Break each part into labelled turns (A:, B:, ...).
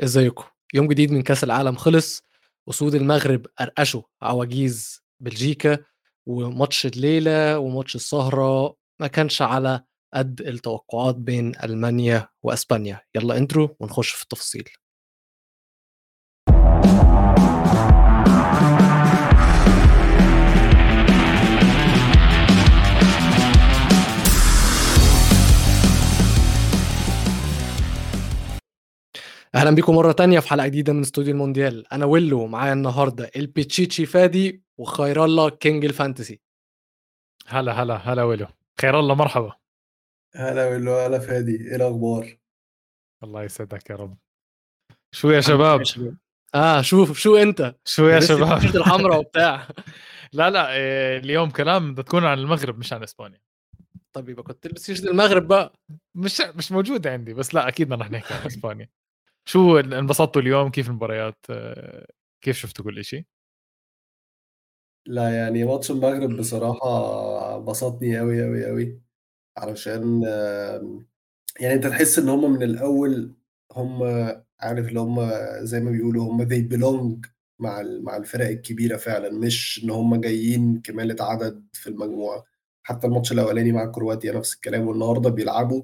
A: ازيكم؟ يوم جديد من كأس العالم خلص اسود المغرب قرقشوا عواجيز بلجيكا وماتش الليلة وماتش السهرة ما كانش على قد التوقعات بين ألمانيا وإسبانيا. يلا انترو ونخش في التفاصيل. أهلا بيكم مرة تانية في حلقة جديدة من استوديو المونديال. أنا ويلو معايا النهارده البيتشيتشي فادي وخير الله king ال fantasy.
B: هلا هلا هلا ويلو. خير الله مرحبا.
C: هلا ويلو هلا فادي. إيه الأخبار؟
B: الله يسعدك يا رب. شو يا شباب؟
A: آه شوف شو أنت؟
B: شو يا شباب؟
A: الحمراء وبتاع.
B: لا لا إيه، اليوم كلام بدها تكون عن المغرب مش عن إسبانيا.
A: طب يبقى كنت تلبس المغرب بقى.
B: مش مش موجود عندي بس لا أكيد بدنا نحكي عن إسبانيا. شو انبسطتوا اليوم؟ كيف المباريات؟ آه، كيف شفتوا كل شيء
C: لا يعني ماتش المغرب بصراحة بسطني أوي أوي أوي علشان يعني أنت تحس إن هم من الأول هم عارف اللي هم زي ما بيقولوا هم they belong مع مع الفرق الكبيرة فعلا مش إن هم جايين كمالة عدد في المجموعة. حتى الماتش الأولاني مع كرواتيا نفس الكلام والنهاردة بيلعبوا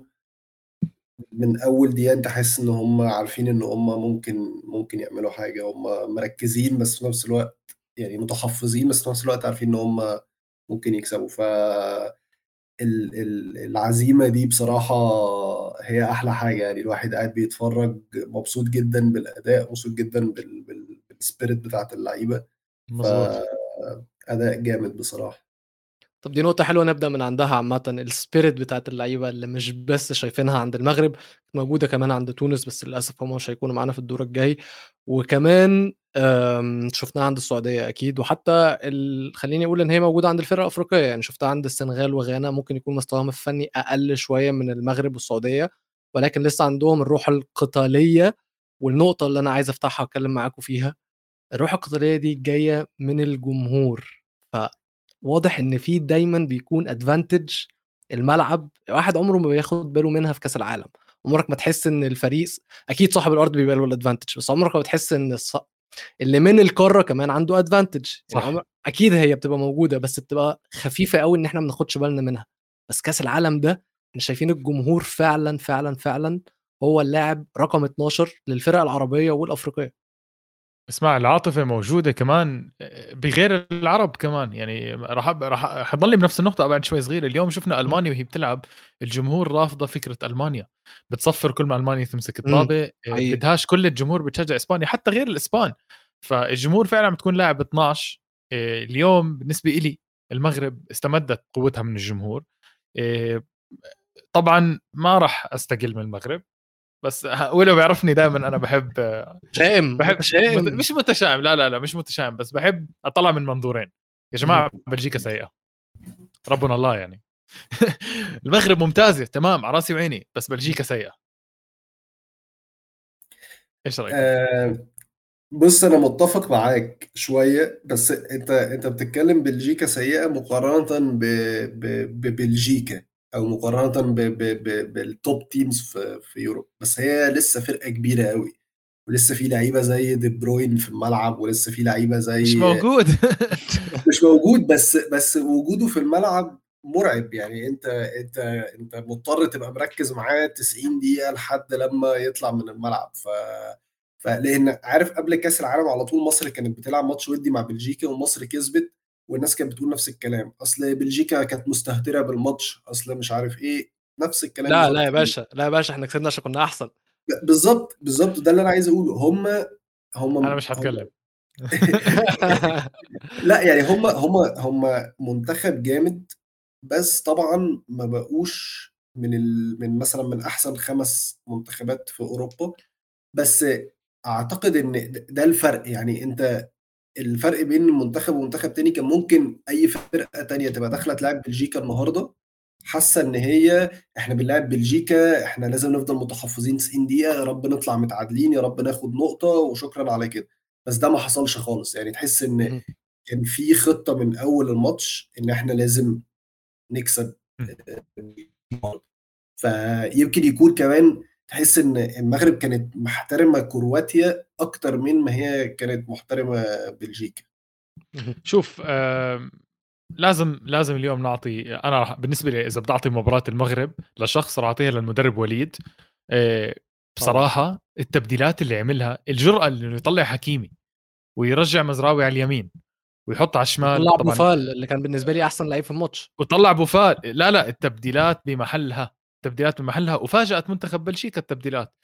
C: من أول دقيقة أنت حاسس إن هم عارفين إن هم ممكن ممكن يعملوا حاجة هم مركزين بس في نفس الوقت يعني متحفظين بس في نفس الوقت عارفين إن هم ممكن يكسبوا. ف ال- ال- العزيمة دي بصراحة هي أحلى حاجة يعني الواحد قاعد بيتفرج مبسوط جدا بالأداء مبسوط جدا بال- بال- بالسبيريت بتاعت اللعيبة.
B: مظبوط.
C: فاداء جامد بصراحة.
A: طب دي نقطة حلوة نبدأ من عندها عامة. السبيريت بتاعت اللعيبة اللي مش بس شايفينها عند المغرب موجودة كمان عند تونس بس للأسف هم مش هيكونوا معانا في الدور الجاي. وكمان شفناها عند السعودية أكيد. وحتى ال... خليني أقول إن هي موجودة عند الفرق الأفريقية. يعني شفتها عند السنغال وغانا ممكن يكون مستواهم الفني أقل شوية من المغرب والسعودية. ولكن لسه عندهم الروح القتالية. والنقطة اللي أنا عايز أفتحها وأتكلم معاكم فيها الروح القتالية دي جاية من الجمهور. فواضح إن في دايما بيكون ادفانتج الملعب واحد عمره ما بياخد باله منها في كأس العالم. عمرك ما تحس إن الفريق أكيد صاحب الأرض بيبقى له الادفانتج بس عمرك ما بتحس إن الص... اللي من القارة كمان عنده ادفانتج. يعني عمر... أكيد هي بتبقى موجودة بس بتبقى خفيفة قوي إن إحنا ما ناخدش بالنا منها. بس كأس العالم ده إحنا شايفين الجمهور فعلا فعلا فعلا هو اللاعب رقم 12 للفرق العربية والأفريقية.
B: اسمع العاطفة موجودة كمان بغير العرب كمان. يعني راح راح حضلني بنفس النقطة بعد شوي صغيرة. اليوم شفنا ألمانيا وهي بتلعب الجمهور رافضة فكرة ألمانيا. بتصفر كل ما ألمانيا تمسك الطابة آه،. بدهاش كل الجمهور بتشجع إسبانيا حتى غير الإسبان. فالجمهور فعلا بتكون لاعب 12 آه، اليوم بالنسبة إلي المغرب استمدت قوتها من الجمهور. آه، طبعا ما راح أستقل من المغرب. بس ولو بيعرفني دائما أنا بحب
A: شائم
B: بحب مت- مش متشائم. لا لا لا مش متشائم. بس بحب أطلع من منظورين. يا جماعة بلجيكا سيئة. ربنا الله يعني. المغرب ممتازة. تمام. على راسي وعيني. بس بلجيكا سيئة. إيش رأيك؟
C: آه، بص أنا متفق معاك شوية. بس انت أنت بتتكلم بلجيكا سيئة مقارنة ب... ب... ببلجيكا. أو مقارنة ب... ب... ب... بال top teams في في Europe. بس هي لسه فرقة كبيرة قوي ولسه في لعيبة زي دي بروين في الملعب ولسه في لعيبة زي
B: مش موجود.
C: مش موجود بس بس وجوده في الملعب مرعب. يعني أنت أنت أنت مضطر تبقى مركز معاه 90 دقيقة لحد لما يطلع من الملعب. ف فلأن عارف قبل كأس العالم على طول مصر كانت بتلعب ماتش ودي مع بلجيكا ومصر كسبت. والناس كانت بتقول نفس الكلام. أصل بلجيكا كانت مستهترة بالماتش. أصل مش عارف إيه. نفس الكلام
A: لا لا يا باشا لا يا باشا إحنا كسبنا عشان كنا أحسن.
C: بالظبط بالظبط. ده اللي أنا عايز أقوله. هم هم
B: أنا مش هتكلم.
C: لا يعني هم هم هم منتخب جامد. بس طبعا ما بقوش من ال... من مثلا من أحسن خمس منتخبات في أوروبا. بس أعتقد إن ده الفرق. يعني أنت الفرق بين منتخب ومنتخب تاني كان ممكن أي فرقة تانية تبقى داخلة تلعب بلجيكا النهارده. حاسة إن هي إحنا بنلعب بلجيكا إحنا لازم نفضل متحفظين 90 دقيقة يا رب نطلع متعادلين يا رب ناخد نقطة وشكرا على كده. بس ده ما حصلش خالص. يعني تحس
A: إن.
C: كان في خطة من أول الماتش إن إحنا لازم نكسب. فيمكن يكون كمان تحس إن المغرب كانت محترمة كرواتيا أكتر من ما هي كانت محترمة بلجيكا.
B: شوف آه لازم لازم اليوم نعطي أنا بالنسبة لي إذا بدي اعطي مباراة المغرب لشخص راح أعطيها للمدرب وليد آه بصراحة التبديلات اللي عملها الجرأة اللي يطلع حكيمي ويرجع مزراوي على اليمين ويحط على الشمال
A: طلع بوفال اللي كان بالنسبة لي أحسن لعيب في الماتش.
B: وطلع بوفال لا لا التبديلات بمحلها التبديلات بمحلها وفاجأت منتخب بلجيكا التبديلات.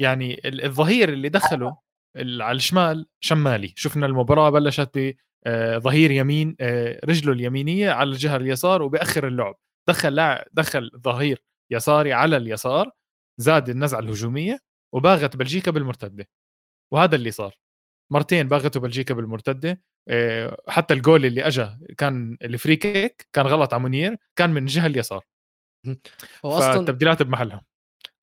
B: يعني الظهير اللي دخله على الشمال شمالي. شفنا المباراة بلشت بظهير آه، يمين آه، رجله اليمينية على الجهة اليسار وبأخر اللعب. دخل لاعب دخل ظهير يساري على اليسار زاد النزعة الهجومية وباغت بلجيكا بالمرتدة. وهذا اللي صار. مرتين باغته بلجيكا بالمرتدة آه، حتى الجول اللي اجى كان ال free kick كان غلط على منير كان من الجهة اليسار. هو أصلا التبديلات بمحلها.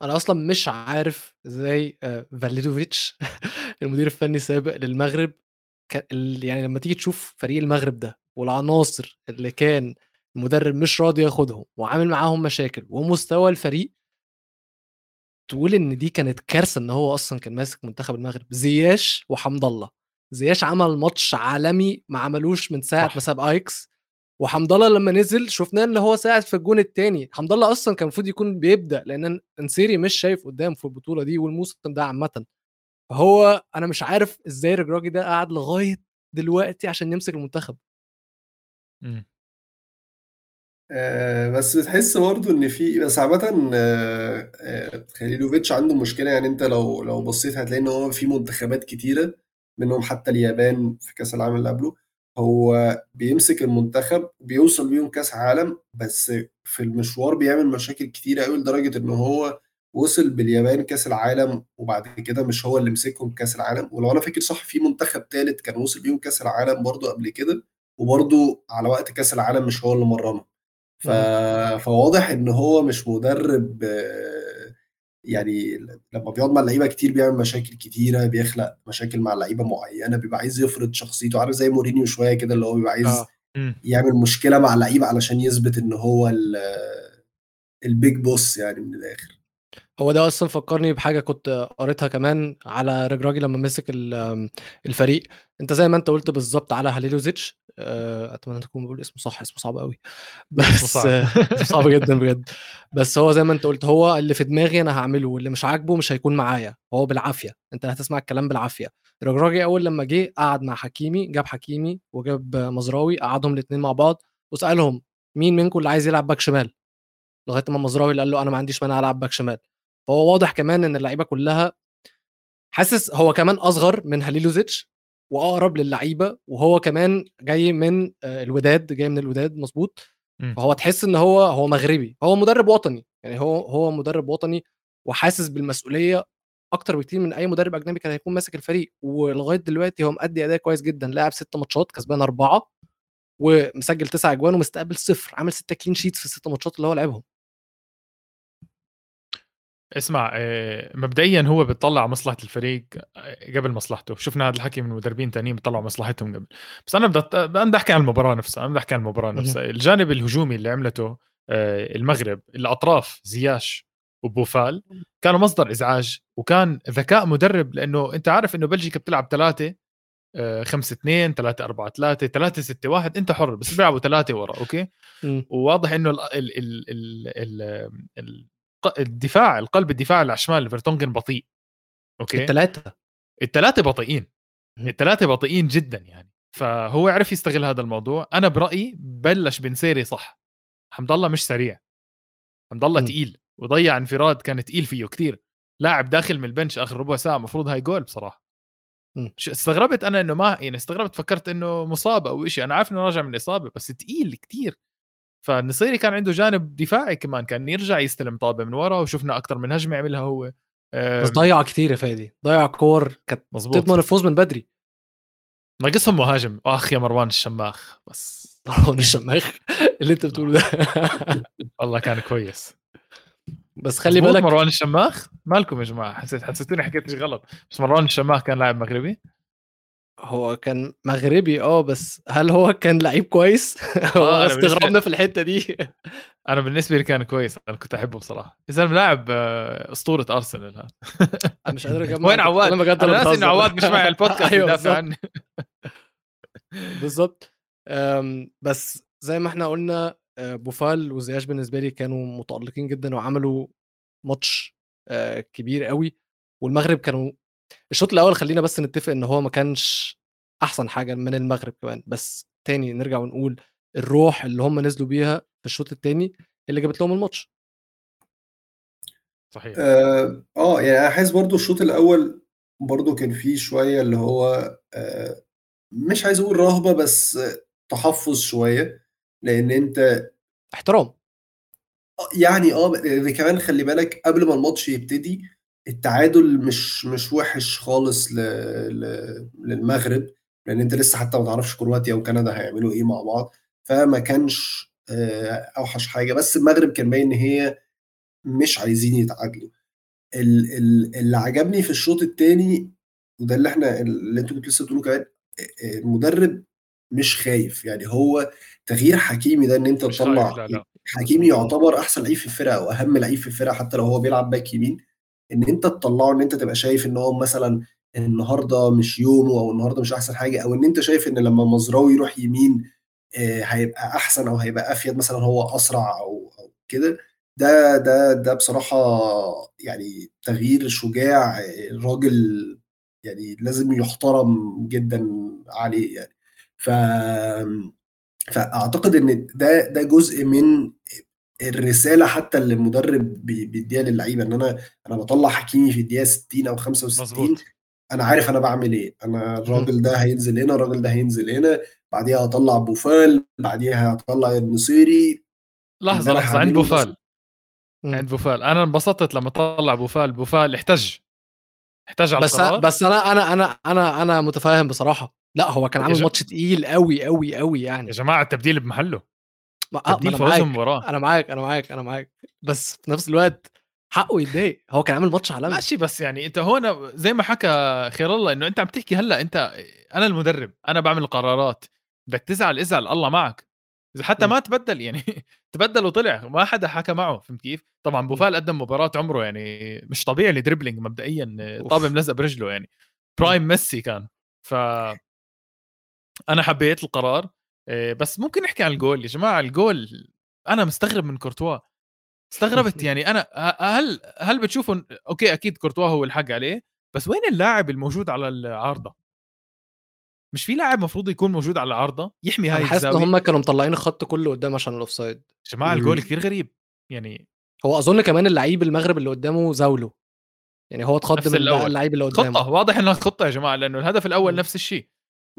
A: أنا أصلا مش عارف إزاي آه، فاليدوفيتش المدير الفني السابق للمغرب يعني لما تيجي تشوف فريق المغرب ده والعناصر اللي كان المدرب مش راضي ياخدهم وعامل معاهم مشاكل ومستوى الفريق تقول إن دي كانت كارثة إن هو أصلا كان ماسك منتخب المغرب. زياش وحمد الله. زياش عمل ماتش عالمي ما عملوش من ساعة ما ساب أياكس. وحمد الله لما نزل شفناه إن هو ساعد في الجون الثاني حمد الله أصلا كان المفروض يكون بيبدأ لأن النصيري مش شايف قدام في البطولة دي والموسم ده عامة. فهو أنا مش عارف إزاي الراجل ده قعد لغاية دلوقتي عشان يمسك المنتخب.
C: امم آه بس بتحس برضه إن في بس عامة آه آه خليلوفيتش عنده مشكلة. يعني أنت لو لو بصيت هتلاقي إن هو في منتخبات كتيرة منهم حتى اليابان في كأس العالم اللي قبله. هو بيمسك المنتخب بيوصل بيهم كاس عالم بس في المشوار بيعمل مشاكل كتيرة قوي لدرجة إن هو وصل باليابان كاس العالم وبعد كده مش هو اللي مسكهم كاس العالم. ولو أنا فاكر صح في منتخب ثالث كان وصل بيهم كاس العالم برضو قبل كده وبرضو على وقت كاس العالم مش هو اللي مرنه. ف... فواضح إن هو مش مدرب يعني لما بيقعد مع اللعيبة كتير بيعمل مشاكل كتيرة بيخلق مشاكل مع لعيبه معينة بيبقى عايز يفرض شخصيته عارف زي مورينيو شوية كده اللي هو بيبقى عايز آه. يعمل مشكلة مع لعيبه علشان يثبت إن هو ال big boss يعني من الآخر
A: هو ده أصلا فكرني بحاجة كنت قريتها كمان على رجراجي لما مسك الفريق. أنت زي ما أنت قلت بالظبط على هاليلوزيتش آه، أتمنى تكون بقول اسمه صح اسمه صعب قوي بس صعب. صعب جدا بجد. بس هو زي ما أنت قلت هو اللي في دماغي أنا هعمله واللي مش عاجبه مش هيكون معايا هو بالعافية. أنت هتسمع الكلام بالعافية. رجراجي أول لما جه قعد مع حكيمي جاب حكيمي وجاب مزراوي قعدهم الاثنين مع بعض وسألهم مين منكم اللي عايز يلعب back شمال. لغاية ما مزراوي اللي قال له أنا ما عنديش مانع ألعب back شمال. فهو واضح كمان إن اللعيبة كلها حاسس هو كمان أصغر من هاليلوزيتش وأقرب للعيبة وهو كمان جاي من آه، الوداد جاي من الوداد مظبوط فهو تحس إن هو هو مغربي هو مدرب وطني يعني هو هو مدرب وطني وحاسس بالمسؤولية أكتر بكتير من أي مدرب أجنبي كان هيكون ماسك الفريق ولغاية دلوقتي هو مأدي أداء كويس جدا لاعب ست ماتشات كسبان أربعة ومسجل تسع أجوان ومستقبل صفر عامل ستة كلين شيتس في الست ماتشات اللي هو لعبهم.
B: اسمع آه، مبدئيا هو بيطلع مصلحة الفريق آه، قبل مصلحته. شفنا هذا الحكي من مدربين تانيين بيطلعوا مصلحتهم قبل. بس أنا بدي بدي أحكي عن المباراة نفسها أنا بدي أحكي عن المباراة نفسها. الجانب الهجومي اللي عملته آه، المغرب الأطراف زياش وبوفال كانوا مصدر إزعاج وكان ذكاء مدرب لأنه أنت عارف إنه بلجيكا بتلعب ثلاثة 5 2 3 4 3 3 6 1 أنت حر بس بيلعبوا ثلاثة ورا أوكي؟ وواضح إنه ال ال ال ال ال الدفاع القلب الدفاع على الشمال فيرتونجن بطيء.
A: أوكي؟ الثلاثه
B: الثلاثه بطيئين. الثلاثه بطيئين جدا يعني. فهو عرف يستغل هذا الموضوع. أنا برأيي بلش بنصيري صح. حمد الله مش سريع. حمد الله تقيل. وضيّع انفراد كان تقيل فيه كثير لاعب داخل من ال bench آخر ربع ساعة المفروض هاي جول بصراحة. استغربت أنا إنه ما يعني استغربت فكرت إنه مصاب أو شيء أنا عارف إنه راجع من الاصابه بس تقيل كثير فالنصيري كان عنده جانب دفاعي كمان كان يرجع يستلم طابة من ورا وشفنا أكثر من هجمة عملها هو.
A: بس ضيع كثير يا فادي. ضيع كور كانت تضمن الفوز من بدري.
B: ناقصهم مهاجم. آخ يا مروان الشماخ بس.
A: مروان الشماخ اللي أنت بتقوله ده.
B: والله كان كويس.
A: بس خلي بالك
B: مروان الشماخ. مالكم يا جماعة؟ حسيت حسيتوني حكيت شيء غلط. بس مروان الشماخ كان لاعب مغربي.
A: هو كان مغربي آه، بس هل هو كان لعيب كويس؟ هو
B: آه،
A: استغربنا في الحتة دي.
B: أنا بالنسبة لي كان كويس، أنا كنت أحبه بصراحة، يا زلمة لاعب آه، أسطورة أرسنال هذا
A: أنا مش قادر أجمّع
B: وين عواد؟
A: بجد
B: أنا ناسي
A: بتهزر؟
B: عواد مش معي البودكاست
A: أيوه
B: يدافع
A: بالضبط.
B: عني
A: بالضبط. آمم، بس زي ما إحنا قُلنا آآ، بوفال وزياش بالنسبة لي كانوا متألقين جدًا وعملوا ماتش كبير أوي، والمغرب كانوا الشوط الأول خلّينا بس نتفق إن هو ما كانش أحسن حاجة من المغرب كمان، بس تاني نرجع ونقول الروح اللي هم نزلوا بيها في الشوط التاني اللي جابت لهم الماتش.
B: صحيح
C: آآ، آه، يعني أنا حاسس برضه الشوط الأول برضه كان فيه شوية اللي هو آآ، مش عايز أقول رهبة بس تحفُّظ شوية، لإن أنت
A: احترام.
C: آه، يعني آه، لإن كمان خلّي بالك قبل ما الماتش يبتدي التعادل مش مش وِحِش خالص ل ل للمغرب، لإن أنت لسه حتى ما تعرفش كرواتيا وكندا هيعملوا إيه مع بعض، فما كانش آآ، أوحش حاجة، بس المغرب كان باين إن هي مش عايزين يتعادلوا. ال ال اللي عجبني في الشوط التاني وده اللي إحنا اللي أنتم كنتوا لسه بتقولوه كمان آآ، المدرب مش خايف، يعني هو تغيير حكيمي ده إن أنت
B: مش خايف
C: تطلّع. حكيمي. يعتبر أحسن لعيب في الفرقة أو أهم لعيب في الفرقة حتى لو هو بيلعب باك يمين، إن أنت تطلّعه إن أنت تبقى شايف إن هو مثلًا النهارده مش يومه أو النهارده مش أحسن حاجة أو إن أنت شايف إن لمّا مزراوي يروح يمين آآ، هيبقى أحسن أو هيبقى أفيد مثلًا هو أسرع أو أو كده، ده ده ده بصراحة يعني تغيير شجاع الراجل يعني لازم يُحترم جدًا عليه يعني. ف آمم، فأعتقد إن ده ده جزء من الرسالة حتى اللي المدرب بي بيدّيها للعيبة، إن أنا أنا باطلّع حكيمي في الدقيقة 60 أو 65
B: مضبوط.
C: أنا عارف أنا باعمل إيه، أنا
A: اهم.
C: الراجل ده هينزل هنا، الراجل ده هينزل هنا، بعديها هاطلّع بوفال، بعديها هاطلّع النصيري، أنا
B: لحظة عند بوفال،. عند بوفال، أنا انبسطت لمّا طلّع بوفال، بوفال احتج، احتج على
A: بس
B: القرار
A: بس أنا أنا أنا أنا أنا متفهم بصراحة، لأ هو كان
B: يا
A: عامل
B: ج
A: ماتش تقيل أوي، أوي
B: يا
A: يعني.
B: جماعة التبديل بمحله،
A: ما آه، ما
B: فوزهم
A: معاك،
B: مباراة.
A: أنا معاك، أنا معاك، أنا معاك، بس في نفس الوقت حقه يتضايق، هو كان عامل ماتش عالمي.
B: ماشي بس يعني أنت هون زي ما حكى خير الله إنه أنت عم تحكي هلأ أنت أنا المدرب، أنا باعمل القرارات، بدك تزعل ازعل الله معك، إذا حتى. ما تبدل يعني تبدل وطلع ما حدا حكى معه فهمت كيف؟ طبعًا. بوفال قدم مباراة عمره يعني مش طبيعي ال dribbling مبدئيًا طابة
A: أوف!
B: ملزقة برجله يعني،. prime ميسي كان، ف أنا حبيت القرار بس ممكن نحكي عن الجول، يا جماعة الجول أنا مستغرب من كورتوا، استغربت يعني أنا ه هل هل بتشوفوا إن okay أكيد كورتوا هو الحق عليه، بس وين اللاعب الموجود على العارضة؟ مش في لاعب مفروض يكون موجود على العارضة يحمي هاي
A: حاسس إن
B: الزاوية؟
A: هُم كانوا مطلّعين الخط كلّه قدّام عشان ال offside.
B: يا جماعة الجول
C: إمم.
B: كتير غريب، يعني
A: هو أظن كمان اللعيب المغرب اللي قدّامه زاوله، يعني هو اتخض من اللعيب اللي قدّامه.
B: خطة واضح إنها خطة يا جماعة لأنه الهدف الأول
A: إمم.
B: نفس الشيء،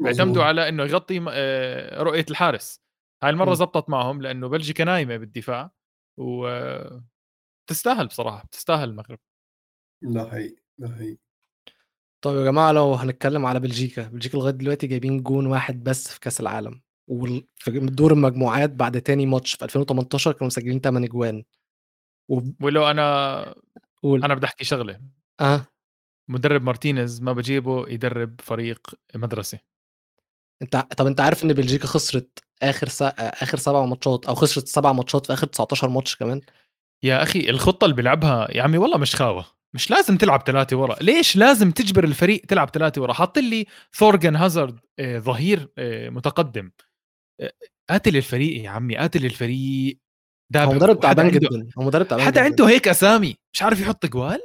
B: اعتمدوا على إنه يغطي م آآ، رؤية الحارس، هاي المرة
A: إمم.
B: زبطت معهم لأنه بلجيكا نايمة بالدفاع، و بتستاهل بصراحة، بتستاهل المغرب.
C: ده حقيقي، ده حقيقي.
A: طيب يا جماعة لو هنتكلم على بلجيكا، بلجيكا لغاية دلوقتي جايبين جون واحد بس في كأس العالم، وال في دور المجموعات بعد تاني ماتش في 2018 كانوا مسجلين 8 أجوان. وب
B: ولو أنا
A: قُل.
B: أنا بدي أحكي شغلة،
A: آه.
B: مدرب مارتينيز ما باجيبه يدرب فريق مدرسة.
A: أنت طب أنت عارف إن بلجيكا خسرت آخر س آخر 7 ماتشات أو خسرت 7 ماتشات في آخر 19 ماتش كمان؟
B: يا أخي الخطة اللي بيلعبها يا عمي والله مش خاوة، مش لازم تلعب 3 ورا، ليش لازم تجبر الفريق تلعب 3 ورا؟ حاطين لي ثورجن هازارد آآ ظهير آآ متقدم، آآ قاتل الفريق يا عمي، قاتل الفريق،
A: هو
B: دابحه،
A: مدرب تعبان جدًا، هو مدرب تعبان جدًا.
B: عنده هيك أسامي مش عارف يحط جول؟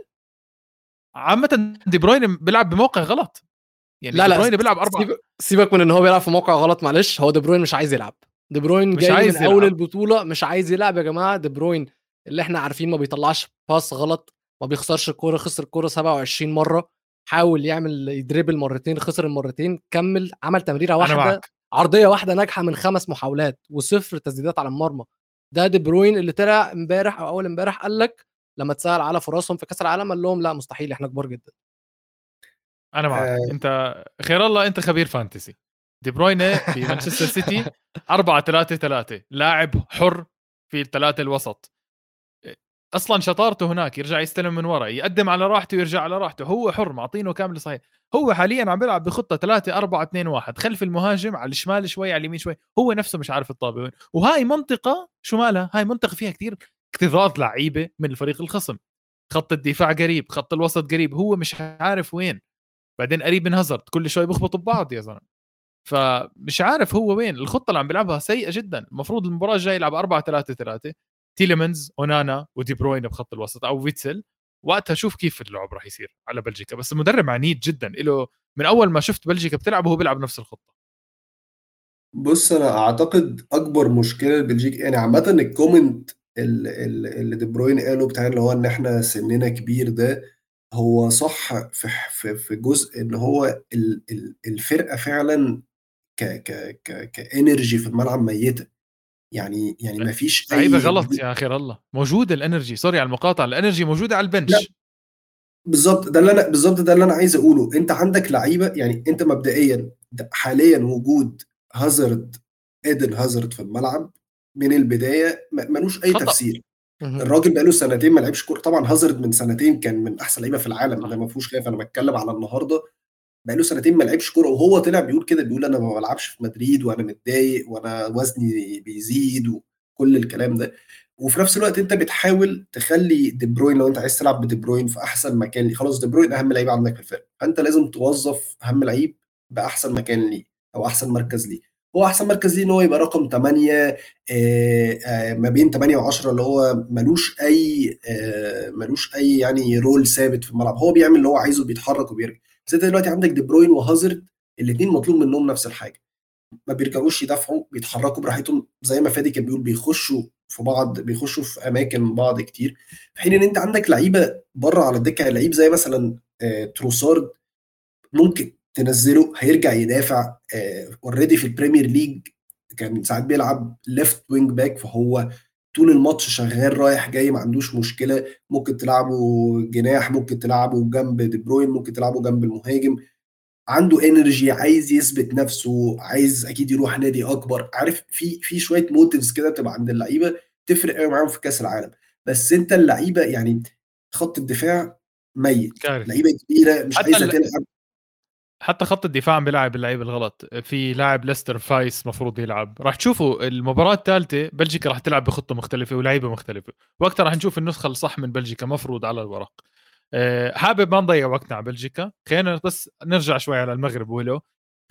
B: عامةً دي بروين بيلعب بموقع غلط، يعني
A: لا،
B: دي
A: لأ،
B: بروين بيلعب 4
A: سيبك من إن هو بيلعب في موقع غلط معلش، هو دي بروين مش عايز يلعب، دي بروين
B: مش
A: جاي من
B: عايز
A: أول
B: يلعب.
A: البطولة مش عايز يلعب يا جماعة، دي بروين اللي إحنا عارفين ما بيطلّعش pass غلط، ما بيخسرش الكورة، خسر الكورة 27 مرّة، حاول يعمل ي dribble مرتين، خسر المرتين، كمّل عمل واحدة
B: معك.
A: عرضية واحدة ناجحة من 5 محاولات، و0 تسديدات على المرمى، ده دي بروين اللي طلع امبارح أو أول امبارح قال لك لمّا اتسأل على فرصهم في كأس العالم قال لهم: "لأ مستحيل إحنا كبار جدًا."
B: أنا معك،
C: آآ
B: أنت خير الله أنت خبير فانتسي، دي بروينة بمانشستر سيتي 4 3 3 لاعب حُر في ال3 الوسط، أصلا شطارته هناك يرجع يستلم من ورا يقدم على راحته ويرجع على راحته. هو حر معطينه كامل صحيح. هو حاليا عم بيلعب بخطة 3 4 2 1 خلف المهاجم على الشمال شوي على اليمين شوي. هو نفسه مش عارف الطابة وين. وهاي منطقة شو مالها؟ هاي منطقة فيها كثير اكتظاظ لعيبة من الفريق الخصم. خط الدفاع قريب خط الوسط قريب هو مش عارف وين. بعدين قريب من هازارد كل شوي بيخبطوا ببعض يا زلمة. فمش عارف هو وين الخطة اللي عم بيلعبها سيئة جدا. المفروض المباراة الجاية يلعب 4 3 3 تيليمنز أونانا ودي بروين بخط الوسط أو فيتسل. وقتها شوف كيف اللعب راح يصير على بلجيكا. بس المدرب عنيد جدا. له من أول ما شفت بلجيكا بتلعب وهو بيلعب نفس الخطة.
C: بص أنا أعتقد أكبر مشكلة لبلجيكا يعني عامة ال comment اللي دي بروين قاله بتاع اللي هو إن إحنا سننا كبير ده هو صح في في في جزء إن هو الفرقة فعلا ك ك ك ك energy في الملعب ميتة. يعني يعني ما فيش
B: أي لعيبة غلط يا أخي الله. موجوده ال energy sorry على المقاطعة. ال energy موجودة على ال bench
C: بالظبط ده اللي أنا بالظبط ده اللي أنا عايز أقوله. أنت عندك لعيبة يعني أنت مبدئيا حاليا وجود هازارد ايدن هازارد في الملعب من البداية ملوش أي خطأ. تفسير. الراجل بقاله سنتين ما لعبش كورة. طبعا هازارد من سنتين كان من أحسن لعيبة في العالم ده ما فيهوش خلاف. أنا بتكلم على النهارده. بقاله سنتين ما لعبش كورة وهو طلع بيقول كده بيقول أنا ما بلعبش في مدريد وأنا متضايق وأنا وزني بيزيد وكل الكلام ده. وفي نفس الوقت أنت بتحاول تخلي دي بروين لو أنت عايز تلعب بدي بروين في أحسن مكان ليه. خلاص دي بروين أهم لعيب عندك في الفرقة. فأنت لازم توظف أهم لعيب بأحسن مكان ليه أو أحسن مركز ليه. هو أحسن مركز ليه إن هو يبقى رقم 8 آه، آه، ما بين 8 و10 اللي هو ملوش أي آه، ملوش أي يعني role ثابت في الملعب. هو بيعمل اللي هو عايزه بيتحرك وبيرجع. بس أنت دلوقتي عندك دي بروين وهازارد الاثنين مطلوب منهم نفس الحاجة. ما بيرجعوش يدافعوا بيتحركوا براحتهم. زي ما فادي كان بيقول بيخشوا في بعض بيخشوا في أماكن بعض كتير. في حين إن أنت عندك لعيبة بره على الدكة لعيب زي مثلا تروسارد ممكن تنزله هيرجع يدافع already في البريمير ليج كان ساعات بيلعب left wing back فهو طول الماتش شغال رايح جاي ما عندوش مشكلة. ممكن تلعبه جناح ممكن تلعبه جنب دي بروين ممكن تلعبه جنب المهاجم. عنده energy عايز يثبت نفسه عايز أكيد يروح نادي أكبر. عارف في في شوية motives كده بتبقى عند اللعيبة تفرق قوي معاهم في كأس العالم. بس أنت اللعيبة يعني خط الدفاع ميت. لعيبة كبيرة مش عايزة تلعب.
B: حتى خط الدفاع عم بيلعب اللعيب الغلط. في لاعب ليستر فايس مفروض يلعب. راح تشوفوا المباراة الثالثة بلجيكا راح تلعب بخطة مختلفة ولاعيبه مختلفة. وقتها راح نشوف النسخة الصح من بلجيكا مفروض على الورق. أه حابب ما نضيع وقتنا على بلجيكا. خلينا بس نرجع شوي على المغرب ولو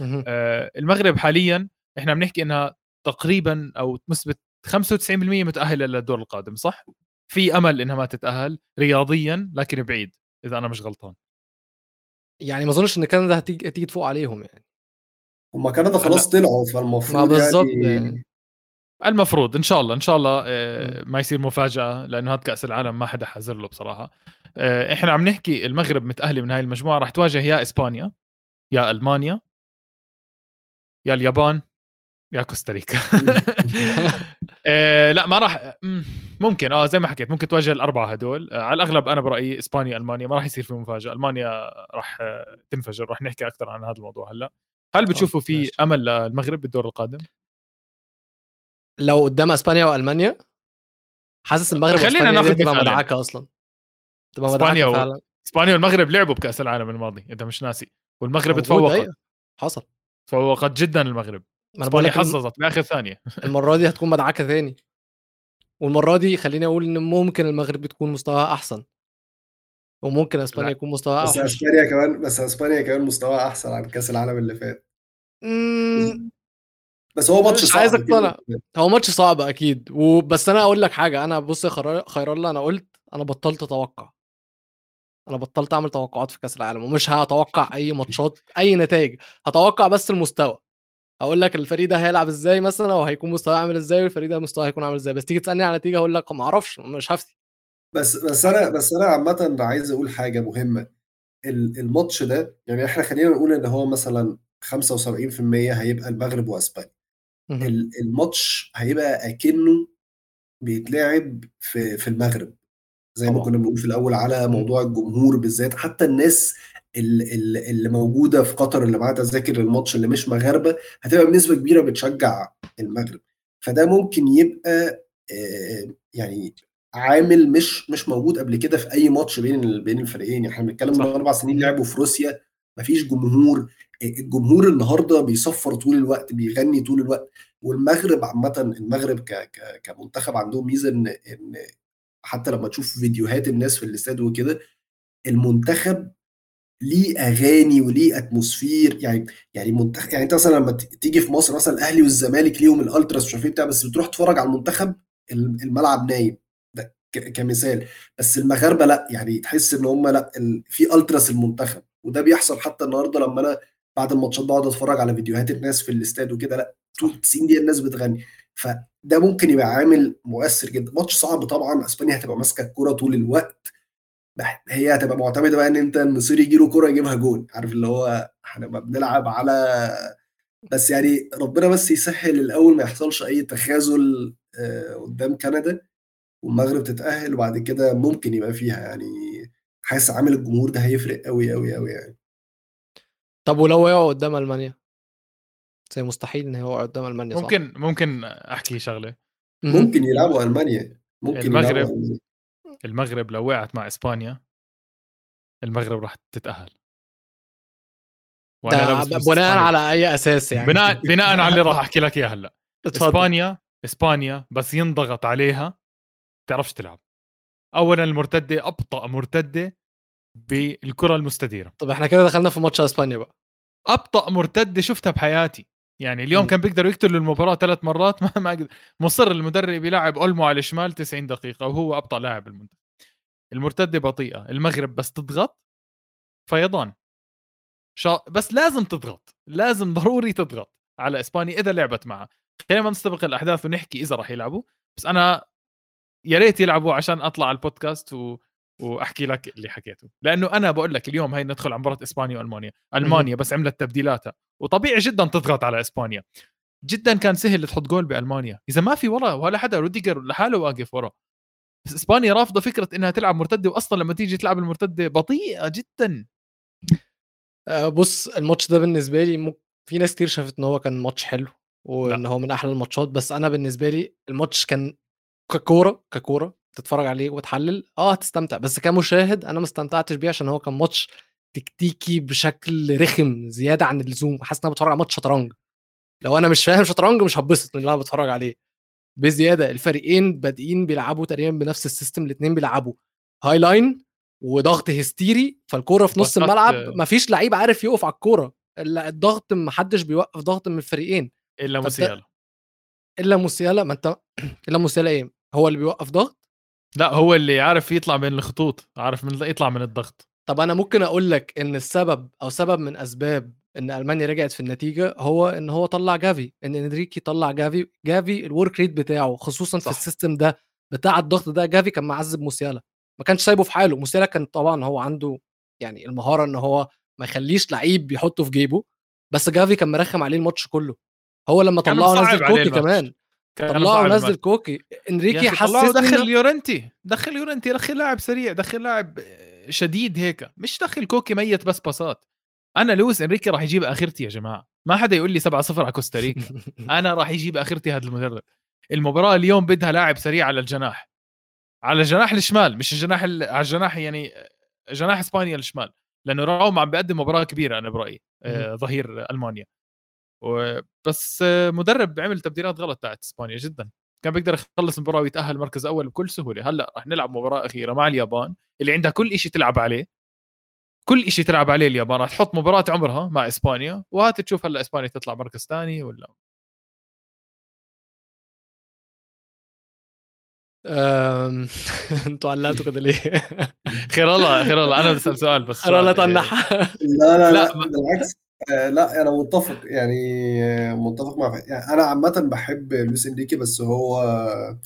B: أه المغرب حاليا إحنا بنحكي إنها تقريبا أو نسبة 95% متأهلة للدور القادم صح؟ في أمل إنها ما تتأهل رياضيا لكن بعيد إذا أنا مش غلطان.
A: يعني ما أظنش إن كندا هتيجي هتيجي تفوق عليهم يعني.
C: هم كندا خلاص طلعوا فالمفروض ما بالظبط يعني.
B: المفروض إن شاء الله إن شاء الله آه، ما يصير مفاجأة لأنه هذا كأس العالم ما حدا حذر له بصراحة. آه، إحنا عم نحكي المغرب متأهلة من هاي المجموعة راح تواجه يا إسبانيا يا ألمانيا يا اليابان يا كوستاريكا. آه لا ما راح ممكن آه زي ما حكيت ممكن تواجه الأربعة هدول. آه على الأغلب أنا برأيي إسبانيا ألمانيا ما راح يصير في مفاجأة. ألمانيا راح آه تنفجر. راح نحكي أكثر عن هذا الموضوع هلأ. هل بتشوفوا في أمل للمغرب بالدور القادم؟
A: لو قدام إسبانيا وألمانيا؟ حاسس المغرب
B: خلينا ناخذ
A: تبقى مدعكة أصلا.
B: تبقى مدعكة فعلا. إسبانيا والمغرب لعبوا بكأس العالم الماضي انت مش ناسي. والمغرب تفوقت.
A: حصل.
B: تفوقت جدا المغرب. ما أنا حظظت باخر ثانية.
A: المرة دي هتكون مدعكة ثاني والمرة دي خليني أقول إن ممكن المغرب تكون مستواها أحسن. وممكن إسبانيا يكون مستواها
C: بس إسبانيا كمان بس إسبانيا كمان مستواها أحسن عن كأس العالم اللي فات. بس هو ماتش صعب
A: عايز أقتنع. هو ماتش صعب أكيد. وبس أنا أقول لك حاجة. أنا بص يا خير الله أنا قلت أنا بطلت أتوقع. أنا بطلت أعمل توقعات في كأس العالم ومش هتوقع أي ماتشات أي نتائج. هتوقع بس المستوى. أقول لك الفريق ده هيلعب إزاي مثلا أو هيكون مستواه عامل إزاي والفريق ده مستواه هيكون عامل إزاي. بس تيجي تسألني على نتيجة أقول لك ما أعرفش مش هفتي.
C: بس بس أنا بس أنا عامه عايز أقول حاجة مهمة. الماتش ده يعني إحنا خلينا نقول إن هو مثلا 75% هيبقى المغرب وأسبانيا. الماتش هيبقى أكنه بيتلعب في في المغرب. زي ما كنا بنقول في الأول على موضوع الجمهور بالذات حتى الناس اللي موجودة في قطر اللي معاها تذاكر الماتش اللي مش مغاربة هتبقى بنسبة كبيرة بتشجع المغرب فده ممكن يبقى يعني عامل مش مش موجود قبل كده في أي ماتش بين بين الفريقين يعني إحنا بنتكلم من. أربع سنين لعبوا في روسيا مفيش جمهور الجمهور النهارده بيصفر طول الوقت بيغني طول الوقت والمغرب عامة المغرب ك ك كمنتخب عندهم ميزة إن إن حتى لما تشوف فيديوهات الناس في الاستاد وكده المنتخب ليه أغاني وليه اتموسفير يعني يعني منتخب يعني أنت مثلا لما ت- تيجي في مصر مثلا الأهلي والزمالك ليهم الألتراس مش عارف إيه بتاع بس بتروح تتفرج على المنتخب الم- الملعب نايم. ده ك- كمثال. بس المغاربة لأ يعني تحس إن هم لأ ال- في ألتراس المنتخب. وده بيحصل حتى النهارده لما أنا بعد الماتشات بقعد أتفرج على فيديوهات الناس في الاستاد وكده لأ طول 90 دقيقة الناس بتغني. فده ممكن يبقى عامل مؤثر جدا. ماتش صعب طبعا أسبانيا هتبقى ماسكة الكورة طول الوقت. هي هتبقى معتمدة بقى إن أنت النصير يجي له كورة يجيبها جون عارف اللي هو هنبقى بنلعب على بس يعني ربنا بس يسهل الأول ما يحصلش أي تخاذل آه، قدام كندا والمغرب تتأهل وبعد كده ممكن يبقى فيها يعني حاسس عامل الجمهور ده هيفرق قوي قوي قوي يعني
A: طب ولو وقعوا قدام ألمانيا زي مستحيل إن هو يقع قدام ألمانيا صح؟
B: ممكن ممكن أحكي
A: شغلة.
C: ممكن يلعبوا ألمانيا ممكن
B: المغرب.
C: يلعبوا ألمانيا.
B: المغرب لو وقعت مع إسبانيا المغرب راح تتأهل.
A: بناء. على أي أساس يعني.
B: بناء بناء على اللي راح أحكي لك إياه هلأ.
A: اتفضل.
B: إسبانيا إسبانيا بس ينضغط عليها تعرفش تلعب. اولا المرتدة أبطأ مرتدة بالكرة المستديرة.
A: طب إحنا كده دخلنا في ماتش إسبانيا بقى.
B: أبطأ مرتدة شفتها بحياتي. يعني اليوم
A: مم.
B: كان بيقدروا يقتلوا المباراة ثلاث مرات ما ما قدر مصر المدرب يلعب أولمو على الشمال 90 دقيقة وهو أبطأ لاعب بالمنتخب. المرتدة بطيئة المغرب بس تضغط فيضان. شا... بس لازم تضغط لازم ضروري تضغط على إسبانيا إذا لعبت معها خلينا ما نستبق الأحداث ونحكي إذا راح يلعبوا. بس أنا يا ريت يلعبوا عشان أطلع على البودكاست و... وأحكي لك اللي حكيته. لأنه أنا بقول لك اليوم هاي ندخل على مباراة إسبانيا وألمانيا. ألمانيا بس عملت تبديلاتها. وطبيعي جدا تضغط على إسبانيا. جدا كان سهل تحط جول بألمانيا. إذا ما في ورا ولا حدا روديجر لحاله واقف ورا. بس إسبانيا رافضة فكرة إنها تلعب مرتدة واصلا لما تيجي تلعب المرتدة بطيئة جدا.
A: آه، بص الماتش ده بالنسبة لي ممكن في ناس كتير شافت إن هو كان ماتش حلو وإن
B: لا.
A: هو من أحلى الماتشات. بس أنا بالنسبة لي الماتش كان ككورة ككورة. تتفرج عليه وتحلل آه هتستمتع بس كمشاهد أنا ما استمتعتش بيه عشان هو كان ماتش تكتيكي بشكل رخم زيادة عن اللزوم حاسس إن أنا بتفرج على ماتش شطرنج. لو أنا مش فاهم شطرنج مش هتبسط من اللي أنا بتفرج عليه. بزيادة الفريقين بادئين بيلعبوا تقريبا بنفس ال system الاثنين بيلعبوا high line وضغط هستيري فالكورة في نص الملعب مفيش لعيب عارف يقف على الكورة ال- الضغط محدش بيوقف ضغط من الفريقين. إلا
B: موسيالا.
A: إلا موسيالا ما أنت إلا موسيالا إيه؟ هو اللي بيوقف ضغط
B: لا هو اللي عارف يطلع بين الخطوط عارف من يطلع من الضغط
A: طب أنا ممكن أقول لك إن السبب أو سبب من أسباب إن ألمانيا رجعت في النتيجة هو إن هو طلع جافي إن إنريكي طلع جافي جافي ال work rate بتاعه خصوصا في
B: صح.
A: ال system ده بتاع الضغط ده جافي كان معذب موسيالا ما كانش سايبه في حاله موسيالا كان طبعا هو عنده يعني المهارة إن هو ما يخليش لعيب يحطه في جيبه بس جافي كان مرخم عليه الماتش كله هو لما طلعه نزل كوكي. كمان طلعه
B: مصعب
A: نزل
B: الماتش.
A: كوكي.
B: إنريكي طلعه دخل يورنتي. دخل يورنتي دخل لاعب سريع دخل لاعب شديد هيك. مش دخل كوكي ميت بس باصات. أنا لويس إنريكي راح يجيب آخرتي يا جماعة. ما حدا يقول لي 7 0 على كوستاريكا. أنا راح يجيب آخرتي هذا المدرب. المباراة اليوم بدها لاعب سريع على الجناح. على الجناح الشمال مش الجناح ال... على الجناح يعني جناح إسبانيا الشمال. لأنه راوم عم بيقدم مباراة كبيرة أنا برأيي آه، ظهير ألمانيا. بس مدرب عمل تبديلات غلط تاعت إسبانيا جدا. كان بيقدر يخلص المباراة ويتأهل مركز أول بكل سهولة. هلأ رح نلعب مباراة أخيرة مع اليابان اللي عندها كل شيء تلعب عليه. كل شيء تلعب عليه اليابان. راح تحط مباراة عمرها مع إسبانيا وهات تشوف هلأ إسبانيا تطلع مركز ثاني ولا؟
A: أم، أنتوا علقتوا كده ليه؟
B: خير الله خير الله. أنا بسال سؤال بس
A: خير الله تنح
C: لا لا
B: لا،
C: بالعكس. آه، لا أنا متفق. يعني آه، متفق مع يعني أنا عامه بحب لويس إنريكي بس هو انت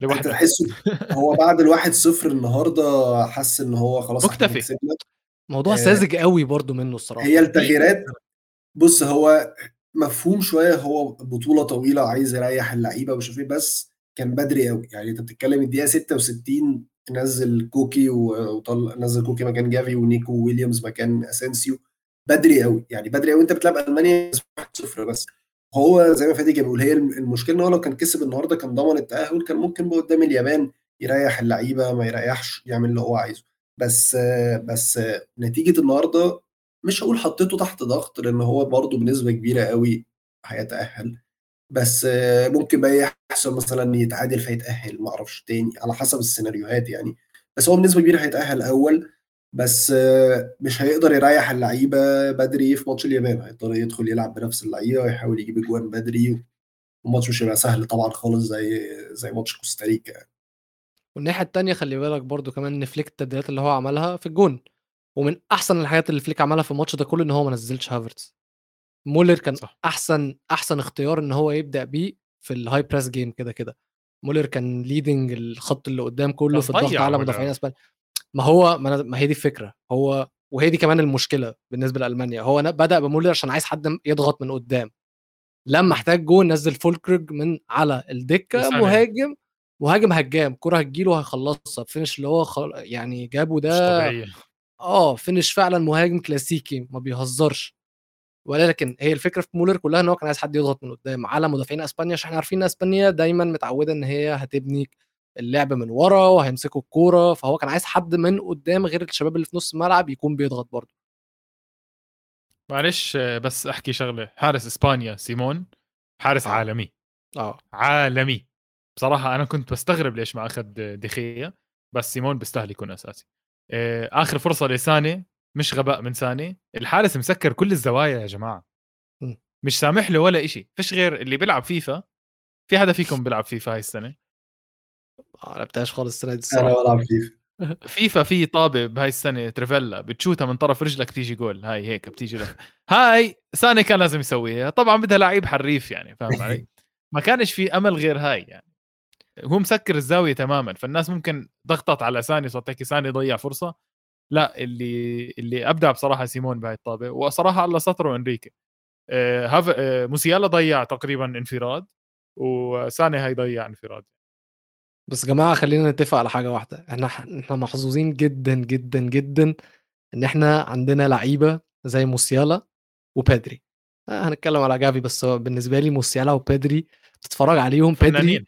B: لوحده
C: تحسه هو بعد الواحد صفر النهارده حس إن هو خلاص
B: مكتفي.
C: كسبنا.
A: موضوع
C: آه،
A: ساذج قوي برضو منه الصراحة.
C: هي التغييرات بص هو مفهوم شوية هو بطولة طويلة وعايز يريح اللعيبة ومش عارف إيه بس كان بدري قوي. يعني أنت بتتكلم الدقيقة 66 نزل كوكي و- وطلع نزل كوكي مكان جافي ونيكو ويليامز مكان أسينسيو. بدري قوي. يعني بدري قوي. انت بتلعب ألمانيا 1-0 بس. هو زي ما فادي كان بيقول هي الم- المشكلة إن هو لو كان كسب النهارده كان ضمن التأهل كان ممكن بقى قدام اليابان يريح اللعيبة ما يريحش يعمل اللي هو عايزه. بس بس نتيجة النهارده مش هقول حطيته تحت ضغط لأن هو برضه بنسبة كبيرة قوي هيتأهل. بس ممكن بقى يحصل مثلا يتعادل فيتأهل ما أعرفش تاني على حسب السيناريوهات يعني. بس هو بنسبة كبيرة هيتأهل أول. بس مش هيقدر يريح اللعيبة بدري في ماتش اليابان. هيضطر يدخل يلعب بنفس اللعيبة ويحاول يجيب اجوان بدري. والماتش مش هيبقى سهل طبعا خالص زي زي ماتش كوستاريكا يعني.
A: والناحية الثانية خلي بالك برضو كمان إن فليك التبديلات اللي هو عملها في الجون. ومن أحسن الحاجات اللي فليك عملها في الماتش ده كله إن هو ما نزلش هافرتز. مولر كان صح. أحسن أحسن اختيار إن هو يبدأ بيه في ال high press game كده كده. مولر كان leading الخط اللي قدام كله في الضغط على مدافعين أسبانيا. ما هو ما هي دي الفكرة. هو وهي دي كمان المشكلة بالنسبة لألمانيا. هو بدأ بمولر عشان عايز حد يضغط من قدام. لما احتاج جون نزل فولكرج من على الدكة مهاجم مهاجم هجام. كرة هتجيله هيخلصها finish اللي هو خل... يعني جابه ده آه finish فعلا مهاجم كلاسيكي ما بيهزرش. ولكن هي الفكرة في مولر كلها إن هو كان عايز حد يضغط من قدام على مدافعين إسبانيا عشان إحنا عارفين إن إسبانيا دايما متعودة إن هي هتبني اللعب من ورا وهيمسكوا الكورة فهو كان عايز حد من قدام غير الشباب اللي في نص الملعب يكون بيضغط برضه.
B: معلش بس أحكي شغلة. حارس إسبانيا سيمون حارس آه. عالمي.
A: آه.
B: عالمي. بصراحة أنا كنت بستغرب ليش ما أخذ دخية بس سيمون بيستاهل يكون أساسي. آه، آخر فرصة لساني مش غباء من ساني. الحارس مسكر كل الزوايا يا جماعة. مش سامح له ولا إشي. فيش غير اللي بيلعب فيفا. في حدا فيكم بيلعب فيفا هاي السنة؟
A: ما لعبتهاش خالص السنة دي
C: أنا بلعب فيفا.
B: فيفا في طابه بهاي السنة تريفيلا بتشوتها من طرف رجلك تيجي جول. هاي هيك بتيجي لك هاي ساني كان لازم يسويها. طبعا بدها لعيب حريف يعني فاهم علي؟ ما كانش في أمل غير هاي يعني. هو مسكر الزاوية تماما. فالناس ممكن ضغطت على ساني صوت هيك ساني ضيع فرصة. لا اللي اللي أبدع بصراحة سيمون بهاي الطابه وصراحة الله سطره انريكي آه half آه موسيالا ضيع تقريبا انفراد وساني هاي ضيع انفراد.
A: بس يا جماعة خلينا نتفق على حاجة واحدة. إحنا إحنا محظوظين جدا جدا جدا إن إحنا عندنا لعيبة زي موسيالا وبيدري آه هنتكلم على جافي بس بالنسبة لي موسيالا وبيدري تتفرج عليهم. بيدري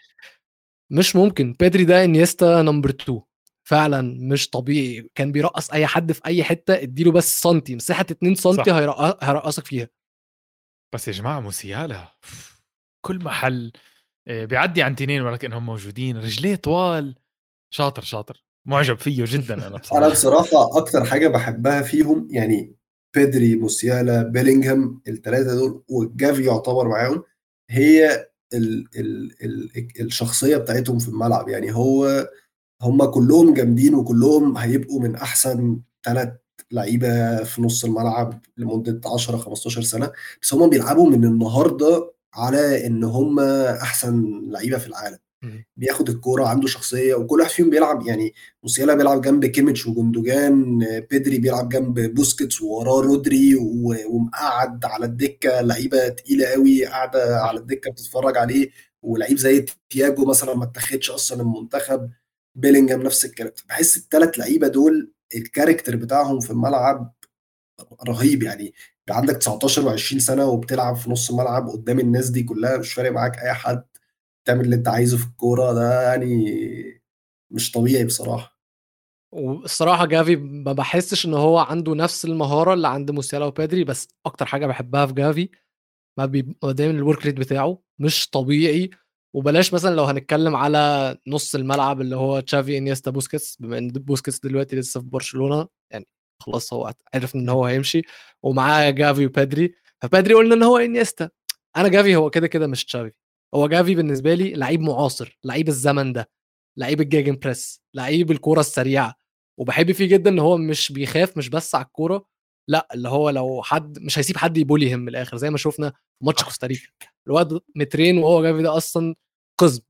A: مش ممكن. بيدري ده إنيستا number 2 فعلا مش طبيعي. كان بيرقص أي حد في أي حتة اديله بس سنتي مساحة 2 سنتي هيرقصك فيها.
B: بس يا جماعة موسيالا كل محل بيعدي عن تنين ولكنهم موجودين. رجليه طوال. شاطر شاطر. معجب فيه جدا أنا
C: بصراحه أنا بصراحة. أكتر حاجة بحبها فيهم يعني بيدري موسيالا بيلينغهام الثلاثه دول وجافي يعتبر معاهم هي ال ال ال الشخصية بتاعتهم في الملعب. يعني هو هم كلهم جامدين وكلهم هيبقوا من أحسن ثلاث لعيبة في نص الملعب لمدة 10 15 سنة بس هم بيلعبوا من النهارده على إن هم أحسن لعيبة في العالم. بياخد الكورة عنده شخصية وكل واحد فيهم بيلعب يعني موسيالا بيلعب جنب كيميتش وجندوجان بيدري بيلعب جنب بوسكيتس ووراه رودري ومقعد على الدكة لعيبة تقيلة قوي قاعدة على الدكة بتتفرج عليه ولعيب زي تياجو مثلا ما اتخذش أصلا المنتخب بيلينجهام نفس الكلام. بحس الثلاث لعيبة دول الكاركتر بتاعهم في الملعب رهيب يعني. عندك 19 و20 سنة وبتلعب في نص ملعب قدام الناس دي كلها مش فارق معاك أي حد تعمل اللي أنت عايزه في الكورة ده يعني مش طبيعي بصراحة.
A: والصراحة جافي ما بحسش إن هو عنده نفس المهارة اللي عند موسيالا وبيدري بس أكتر حاجة بحبها في جافي ما بيبقى دايما ال work rate بتاعه مش طبيعي. وبلاش مثلا لو هنتكلم على نص الملعب اللي هو تشافي إنيستا بوسكيتس بما إن بوسكيتس دلوقتي لسه في برشلونة يعني خلاص هو عرف إن هو هيمشي ومعاه جافي وبيدري فبيدري قلنا إن هو إنيستا. أنا جافي هو كده كده مش تشافي. هو جافي بالنسبة لي لعيب معاصر لعيب الزمن ده لعيب ال gegenpress لعيب الكوره السريعة. وبحب فيه جدا إن هو مش بيخاف مش بس على الكورة لأ اللي هو لو حد مش هيسيب حد ي bully هم من الآخر زي ما شفنا في ماتش كوستاريكا. الواد مترين وهو جافي ده أصلا قزم.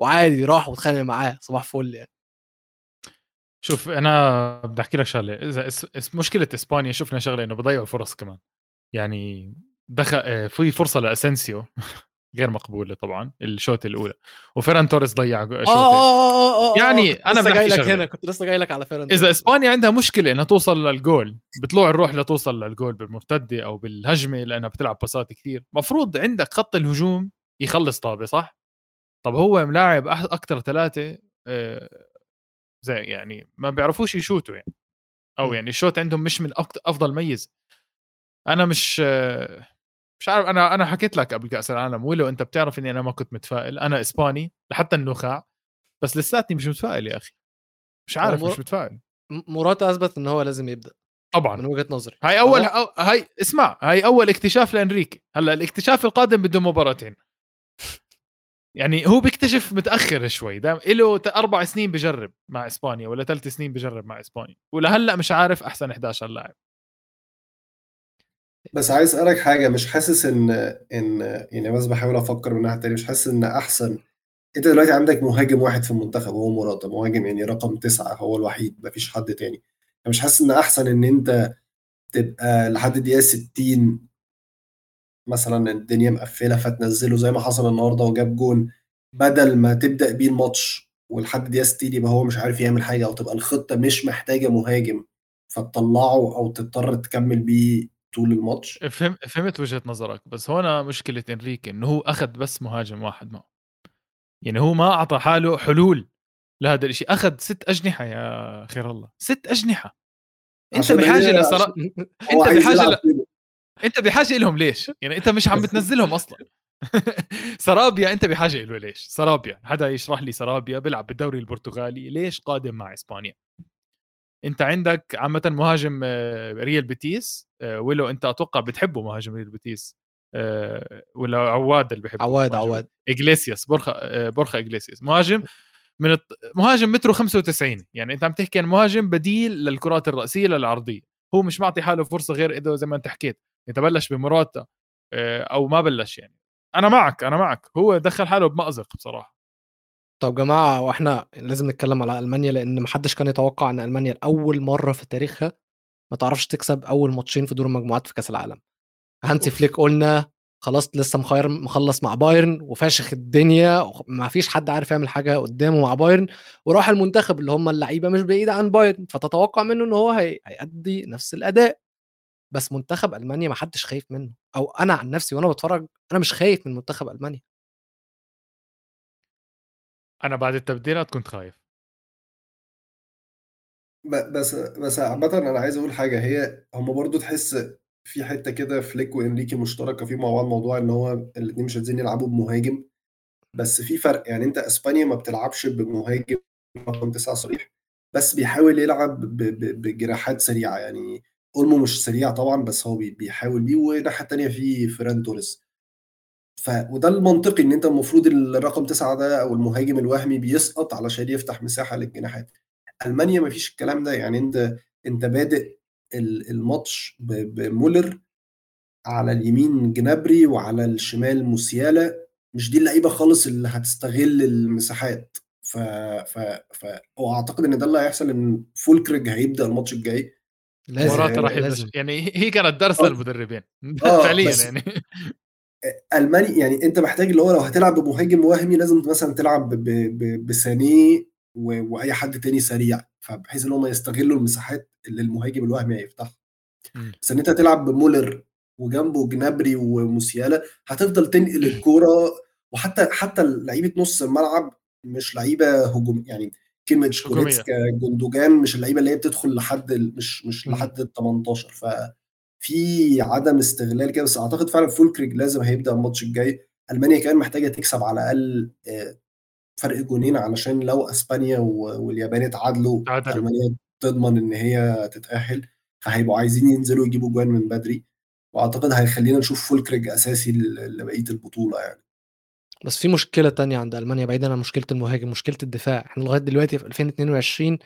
A: وعادي راح واتخانق معاه صباح فل يعني.
B: شوف أنا بدي أحكي لك شغلة. إذا اس مشكلة إسبانيا شفنا شغلة إنه بضيعوا فرص كمان. يعني دخل آه، في فرصة لاسنسيو غير مقبولة طبعا الشوط الأولى. وفيران توريس ضيع
A: آه آه آه
B: يعني أنا
A: لسه جاي لك هنا كنت لسه جاي لك على فيران
B: إذا إسبانيا عندها مشكلة إنها توصل للجول بطلوع الروح لتوصل للجول بالمرتدة أو بالهجمة لأنها بتلعب باصات كثير. مفروض عندك خط الهجوم يخلص طابة صح؟ طب هو ملاعب أكثر ثلاثة زي يعني ما بيعرفوش يشوتوا يعني.
A: أو.
B: يعني الشوت عندهم مش من أفضل ميز. أنا مش مش عارف أنا أنا حكيت لك قبل كأس العالم ولو أنت بتعرف إني أنا ما كنت متفائل. أنا إسباني لحتى النخاع بس لساتني مش متفائل يا أخي. مش عارف
A: مر-
B: مش متفائل.
A: موراتا اثبت إن هو لازم يبدأ. من
B: طبعا
A: وجهة نظري.
B: هاي
A: أول؟
B: أو هاي اسمع هاي أول اكتشاف لإنريكي. هلأ الاكتشاف القادم بده مباراتين. يعني هو بيكتشف متأخر شوي. دام له أربع سنين بجرب مع إسبانيا ولا ثلاث سنين بجرب مع إسبانيا. ولهلأ مش عارف أحسن 11 لاعب.
C: بس عايز أسألك حاجة مش حاسس إن إن يعني بس بحاول أفكر من ناحية تانية مش حاسس إن أحسن؟ أنت دلوقتي عندك مهاجم واحد في المنتخب وهو مراتا مهاجم يعني رقم تسعة هو الوحيد مفيش حد تاني. مش حاسس إن أحسن إن أنت تبقى لحد دقيقه 60 مثلا الدنيا مقفلة فتنزله زي ما حصل النهارده وجاب جون بدل ما تبدأ بيه الماتش ولحد دقيقه 60 يبقى هو مش عارف يعمل حاجة أو تبقى الخطة مش محتاجة مهاجم فتطلعه أو تضطر تكمل بيه طول الماتش.
B: فهم فهمت وجهة نظرك بس هون مشكلة إنريكي إنه هو أخذ بس مهاجم واحد معه. يعني هو ما أعطى حاله حلول لهذا الشيء أخذ ست أجنحة يا خير الله ست أجنحة.
C: أنت
B: بحاجة.
C: هو
B: انت
C: بحاجة
B: ل... أنت بحاجة لهم ليش؟ يعني أنت مش عم بتنزلهم أصلا. سرابيا أنت بحاجة له ليش؟ سرابيا حدا يشرح لي سرابيا بيلعب بالدوري البرتغالي ليش قادم مع إسبانيا؟ أنت عندك عامة مهاجم آه، ريال بيتيس آه، ولو أنت أتوقع بتحبه مهاجم ريال بيتيس آه، ولا عواد اللي بحبه
A: عواد
B: مهاجم.
A: عواد.
B: إجليسياس برخا برخا إجليسياس. مهاجم من الط... مهاجم مترو 95 يعني أنت عم تحكي عن مهاجم بديل للكرات الرأسية للعرضية. هو مش معطي حاله فرصة غير إذا زي ما أنت حكيت. يتبلش بمراتا آه، أو ما بلش يعني. أنا معك أنا معك. هو دخل حاله بمأزق بصراحة.
A: طب جماعة وإحنا لازم نتكلم على ألمانيا لأن محدش كان يتوقع إن ألمانيا لأول مرة في تاريخها ما تعرفش تكسب أول ماتشين في دور المجموعات في كأس العالم. هانسي فليك قلنا خلاص لسه مخير مخلص مع بايرن وفاشخ الدنيا ما فيش حد عارف يعمل حاجة قدامه مع بايرن وراح المنتخب اللي هم اللعيبة مش بعيدة عن بايرن فتتوقع منه إن هو هي... هيأدي نفس الأداء. بس منتخب ألمانيا ما حدش خايف منه أو أنا عن نفسي وأنا بتفرج أنا مش خايف من منتخب ألمانيا.
B: أنا بعد التبديلات كنت خايف.
C: ب- بس بس عامة أنا عايز أقول حاجة هي هما برضو تحس في حتة كده فليك وإنريكي مشتركة فيه مع بعض موضوع إن هو الاتنين مش عايزين يلعبوا بمهاجم بس في فرق يعني أنت أسبانيا ما بتلعبش بمهاجم رقم تسعة صريح بس بيحاول يلعب ب- ب- بجراحات سريعة يعني أولمو مش سريع طبعا بس هو بي- بيحاول بيه والناحية التانية في فيران توريس. ف وده المنطقي إن أنت المفروض الرقم تسعة ده أو المهاجم الوهمي بيسقط علشان يفتح مساحة للجناحات. ألمانيا ما فيش الكلام ده يعني أنت أنت بادئ ال- الماتش بمولر على اليمين جنابري وعلى الشمال موسيالا. مش دي اللعيبة خالص اللي هتستغل المساحات. ف ف ف وأعتقد إن ده اللي هيحصل إن فولكروج هيبدأ الماتش الجاي.
B: مراته راح يبلش يعني هي كانت درس
C: آه.
B: للمدربين.
C: آه،
B: فعليا
C: بس-
B: يعني.
C: ألماني يعني أنت محتاج اللي هو لو هتلعب بمهاجم وهمي لازم مثلا تلعب ب- ب- بساني وأي حد تاني سريع فبحيث إن هم يستغلوا المساحات اللي المهاجم الوهمي هيفتحها. بس إن أنت تلعب بمولر وجنبه جنابري وموسيالا هتفضل تنقل الكورة وحتى حتى لعيبة نص الملعب مش لعيبة هجوم يعني كلها
B: مش هجومية.
C: جوريتسكا جوندوجان مش اللعيبة اللي هي بتدخل لحد مش مش. لحد ال 18 ففي عدم استغلال كده بس أعتقد فعلا فولكريج لازم هيبدأ الماتش الجاي ألمانيا كمان محتاجة تكسب على الأقل آه، فرق جونين علشان لو إسبانيا واليابان اتعادلوا
B: تعادلوا.
C: ألمانيا تضمن إن هي تتأهل فهيبقوا عايزين ينزلوا يجيبوا جوان من بدري وأعتقد هيخلينا نشوف فولكريج أساسي لبقية البطولة يعني
A: بس في مشكلة تانية عند ألمانيا بعيدا عن مشكلة المهاجم مشكلة الدفاع. إحنا لغاية دلوقتي في 2022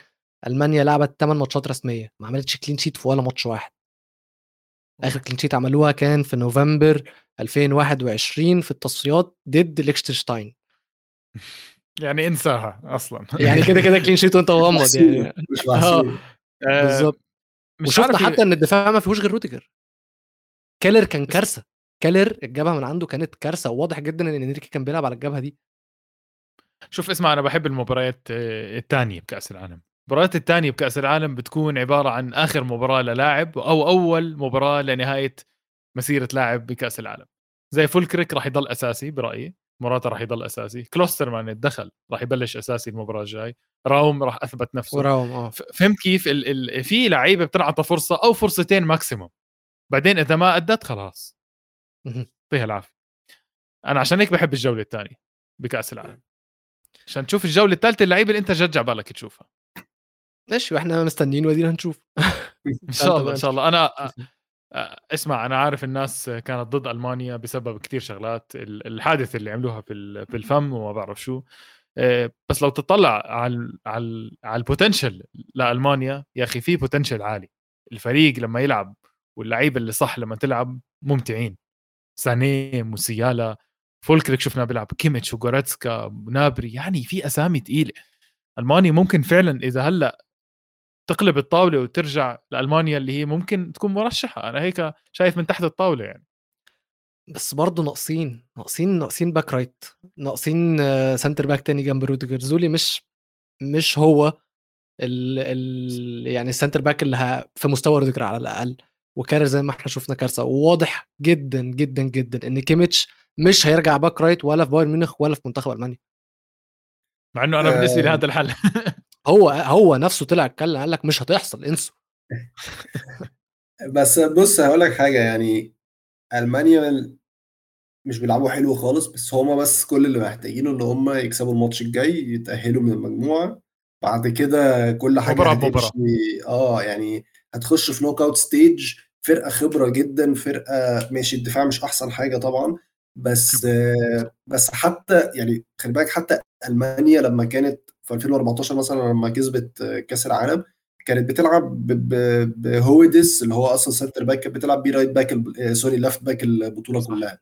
A: ألمانيا لعبت 8 ماتشات رسمية ما عملتش clean sheet في ولا ماتش واحد. آخر clean sheet عملوها كان في نوفمبر 2021 في التصفيات ضد ليكشتنشتاين.
B: يعني انساها أصلا.
A: يعني كده كده clean sheet وأنت مغمض يعني.
C: مش محسوب.
B: آه،
A: بالظبط. وشفنا حتى إن الدفاع ما فيهوش غير روديجر. كارر كان كارثة. كارر الجبهة من عنده كانت كارثة وواضح جدا إن إنريكي كان بيلعب على الجبهة دي.
B: شوف اسمع أنا بحب المباريات آه، الثانية بكأس العالم. المباريات الثانية بكأس العالم بتكون عبارة عن آخر مباراة للاعب أو أول مباراة لنهاية مسيرة لاعب بكأس العالم. زي فولكريك راح يضل أساسي برأيي موراتا راح يضل أساسي كلوسترمان تدخل راح يبلش أساسي المباراة الجاي راوم راح أثبت نفسه.
A: وراهم آه.
B: فهمت كيف؟ ال ال في لعيبة بتنعطى فرصة أو فرصتين ماكسيموم بعدين إذا ما أدت خلاص. يعطيها العافية. أنا عشان هيك بحب الجولة الثانية بكأس العالم. عشان تشوف الجولة الثالثه اللعيبة اللي أنت جد بالك تشوفها.
A: ماشي وإحنا مستنيين ودينا هنشوف.
B: إن شاء الله إن شاء الله. أنا اسمع أنا عارف الناس كانت ضد ألمانيا بسبب كثير شغلات الحادثة اللي عملوها في في الفم وما بعرف شو. بس لو تطلع على على على ال potential لألمانيا يا أخي في potential عالي. الفريق لما يلعب واللعيبة اللي صح لما تلعب ممتعين. ساني موسيالا فولكريك شفناه بيلعب كيميتش وجوريتسكا جنابري يعني في أسامي ثقيله ألمانيا ممكن فعلا إذا هلأ تقلب الطاولة وترجع لألمانيا اللي هي ممكن تكون مرشحة. أنا هيك شايف من تحت الطاولة يعني.
A: بس برضه ناقصين ناقصين ناقصين back right ناقصين center back تاني جنب روديجر. زولي مش مش هو ال ال يعني ال center back اللي في مستوى روديجر على الأقل. وكارر زي ما إحنا شفنا كارثة. وواضح جدا جدا جدا إن كيميتش مش هيرجع back right ولا في بايرن ميونخ ولا في منتخب ألمانيا.
B: مع إنه أنا بالنسبة لي
C: آه.
B: هذا الحل.
A: هو هو نفسه طلع اتكلم قال لك مش هتحصل انسوا.
C: بس بص هقول لك حاجة يعني ألمانيا مش بيلعبوا حلو خالص بس هما بس كل اللي محتاجينه إن هما يكسبوا الماتش الجاي يتأهلوا من المجموعة. بعد كده كل حاجة
B: مباراة
C: هتمشي. آه يعني هتخش في knockout stage فرقة خبرة جدا فرقة ماشي الدفاع مش أحسن حاجة طبعا بس بس حتى يعني خلي بالك حتى ألمانيا لما كانت في 2014 مثلا لما كسبت كأس العالم كانت بتلعب بهويدس اللي هو أصلا center back كانت بتلعب بيه right back sorry left back
B: البطولة.
C: كلها.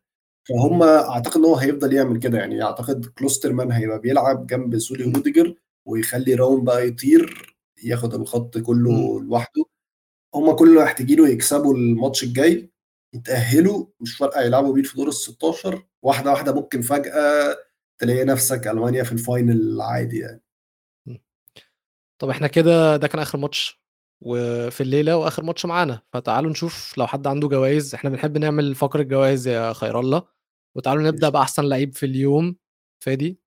C: فهم أعتقد إن هو هيفضل يعمل كده يعني. أعتقد كلوسترمان هيبقى بيلعب جنب زولي روديجر ويخلي راوم بقى يطير ياخد الخط كله لوحده. هم كل اللي محتاجينه يكسبوا الماتش الجاي يتأهلوا مش فارقة يلعبوا بيه في دور ال 16 واحدة واحدة ممكن فجأة تلاقي نفسك ألمانيا في ال final عادي يعني.
A: طب إحنا كده ده كان آخر ماتش وفي الليلة وآخر ماتش معانا. فتعالوا نشوف لو حد عنده جوائز. إحنا بنحب نعمل فقرة جوائز يا خير الله. وتعالوا نبدأ بأحسن لعيب في اليوم. فادي.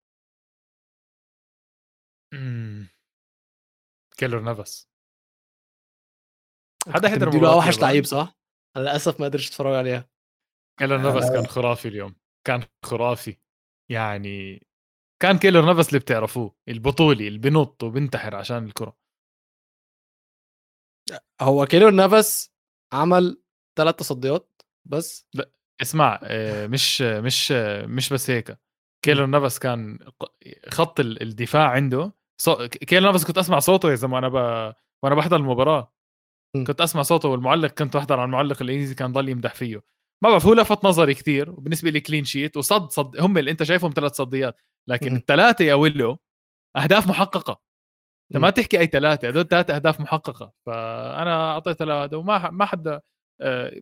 B: مم. كيلور نفس حضر
A: مديله
B: مباراة
A: اوحش؟ لعيب صح؟ أنا للأسف ما قدرتش أتفرج عليها
B: كيلور نفس
C: آه.
B: كان خرافي اليوم كان خرافي يعني كان كيلور نافاس اللي بتعرفوه البطولي اللي بنط وبنتحر عشان الكرة
A: هو كيلور نافاس عمل ثلاث تصديات بس
B: اسمع آه، مش مش مش بس هيك كيلور نافاس كان خط ال- الدفاع عنده صو... كيلور نافاس كنت أسمع صوته يا زلمة وأنا ب... وأنا بحضر
A: المباراة.
B: كنت أسمع صوته والمعلق كنت أحضر على المعلق الإنجليزي كان ضل يمدح فيه. ما بعرف هو لفت نظري كثير وبالنسبة لي clean sheet وصد صد هم اللي أنت شايفهم ثلاث تصديات لكن. الثلاثة يا ويلو أهداف محققة.
A: أنت.
B: ما تحكي أي ثلاثة هذول ثلاث أهداف محققة. فأنا اعطيتها لهذا وما ما حدا آه،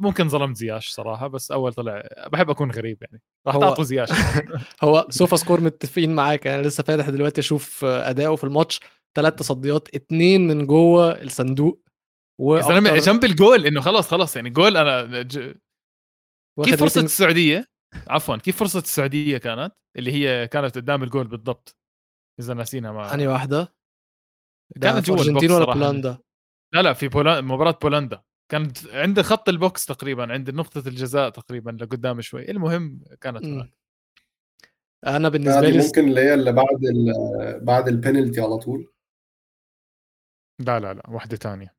B: ممكن ظلمت زياش صراحة بس أول طلع بحب أكون غريب يعني. راح تعطوا زياش.
A: هو SofaScore متفقين معاك أنا لسه فاتح دلوقتي أشوف أداؤه في الماتش. ثلاث تصديات اتنين من جوه الصندوق.
B: يا زلمه جنب الجول إنه خلاص خلاص يعني جول أنا ج... كيف فرصة
A: ريتنج-
B: السعودية عفوا كيف فرصة السعودية كانت اللي هي كانت قدام الجول بالضبط إذا ناسينها ما
A: انهي واحدة؟ ده
B: كانت جوا
A: أرجنتين
B: ال
A: box
B: ولا.
A: بولندا؟
B: لا لا في بولا... مباراة بولندا كانت عند خط ال box تقريبا عند نقطة الجزاء تقريبا لقدام شوي المهم كانت. هناك
A: أنا بالنسبة
C: دي
A: لي
C: ممكن اللي هي اللي بعد ال بعد البينالتي على طول
B: لا لا لا واحدة ثانية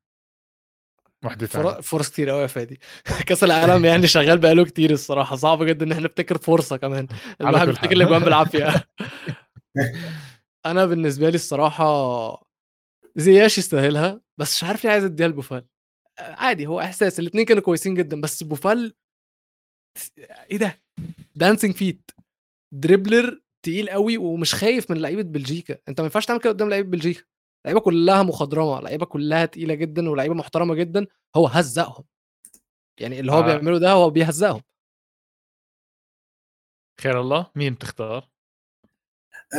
B: واحدة
A: فر- فرص كتير قوي يا فادي. كأس العالم يعني شغال بقاله كتير الصراحة. صعب جدا إن إحنا نفتكر فرصة كمان. الواحد بيفتكر. الأجوان بالعافية. أنا بالنسبة لي الصراحة زياش يستاهلها بس مش عارف ليه عايز أديها لبوفال. عادي هو إحساس. الاثنين كانوا كويسين جدا بس بوفال إيه ده؟ dancing feet dribbler تقيل قوي ومش خايف من لعيبة بلجيكا. أنت ما ينفعش تعمل كده قدام لعيبة بلجيكا. لعيبة كلها مخضرمة لعيبة كلها تقيلة جدا ولعيبة محترمة جدا هو هزقهم. يعني اللي هو
B: آه.
A: بيعمله ده هو بيهزقهم.
B: خير الله. مين تختار؟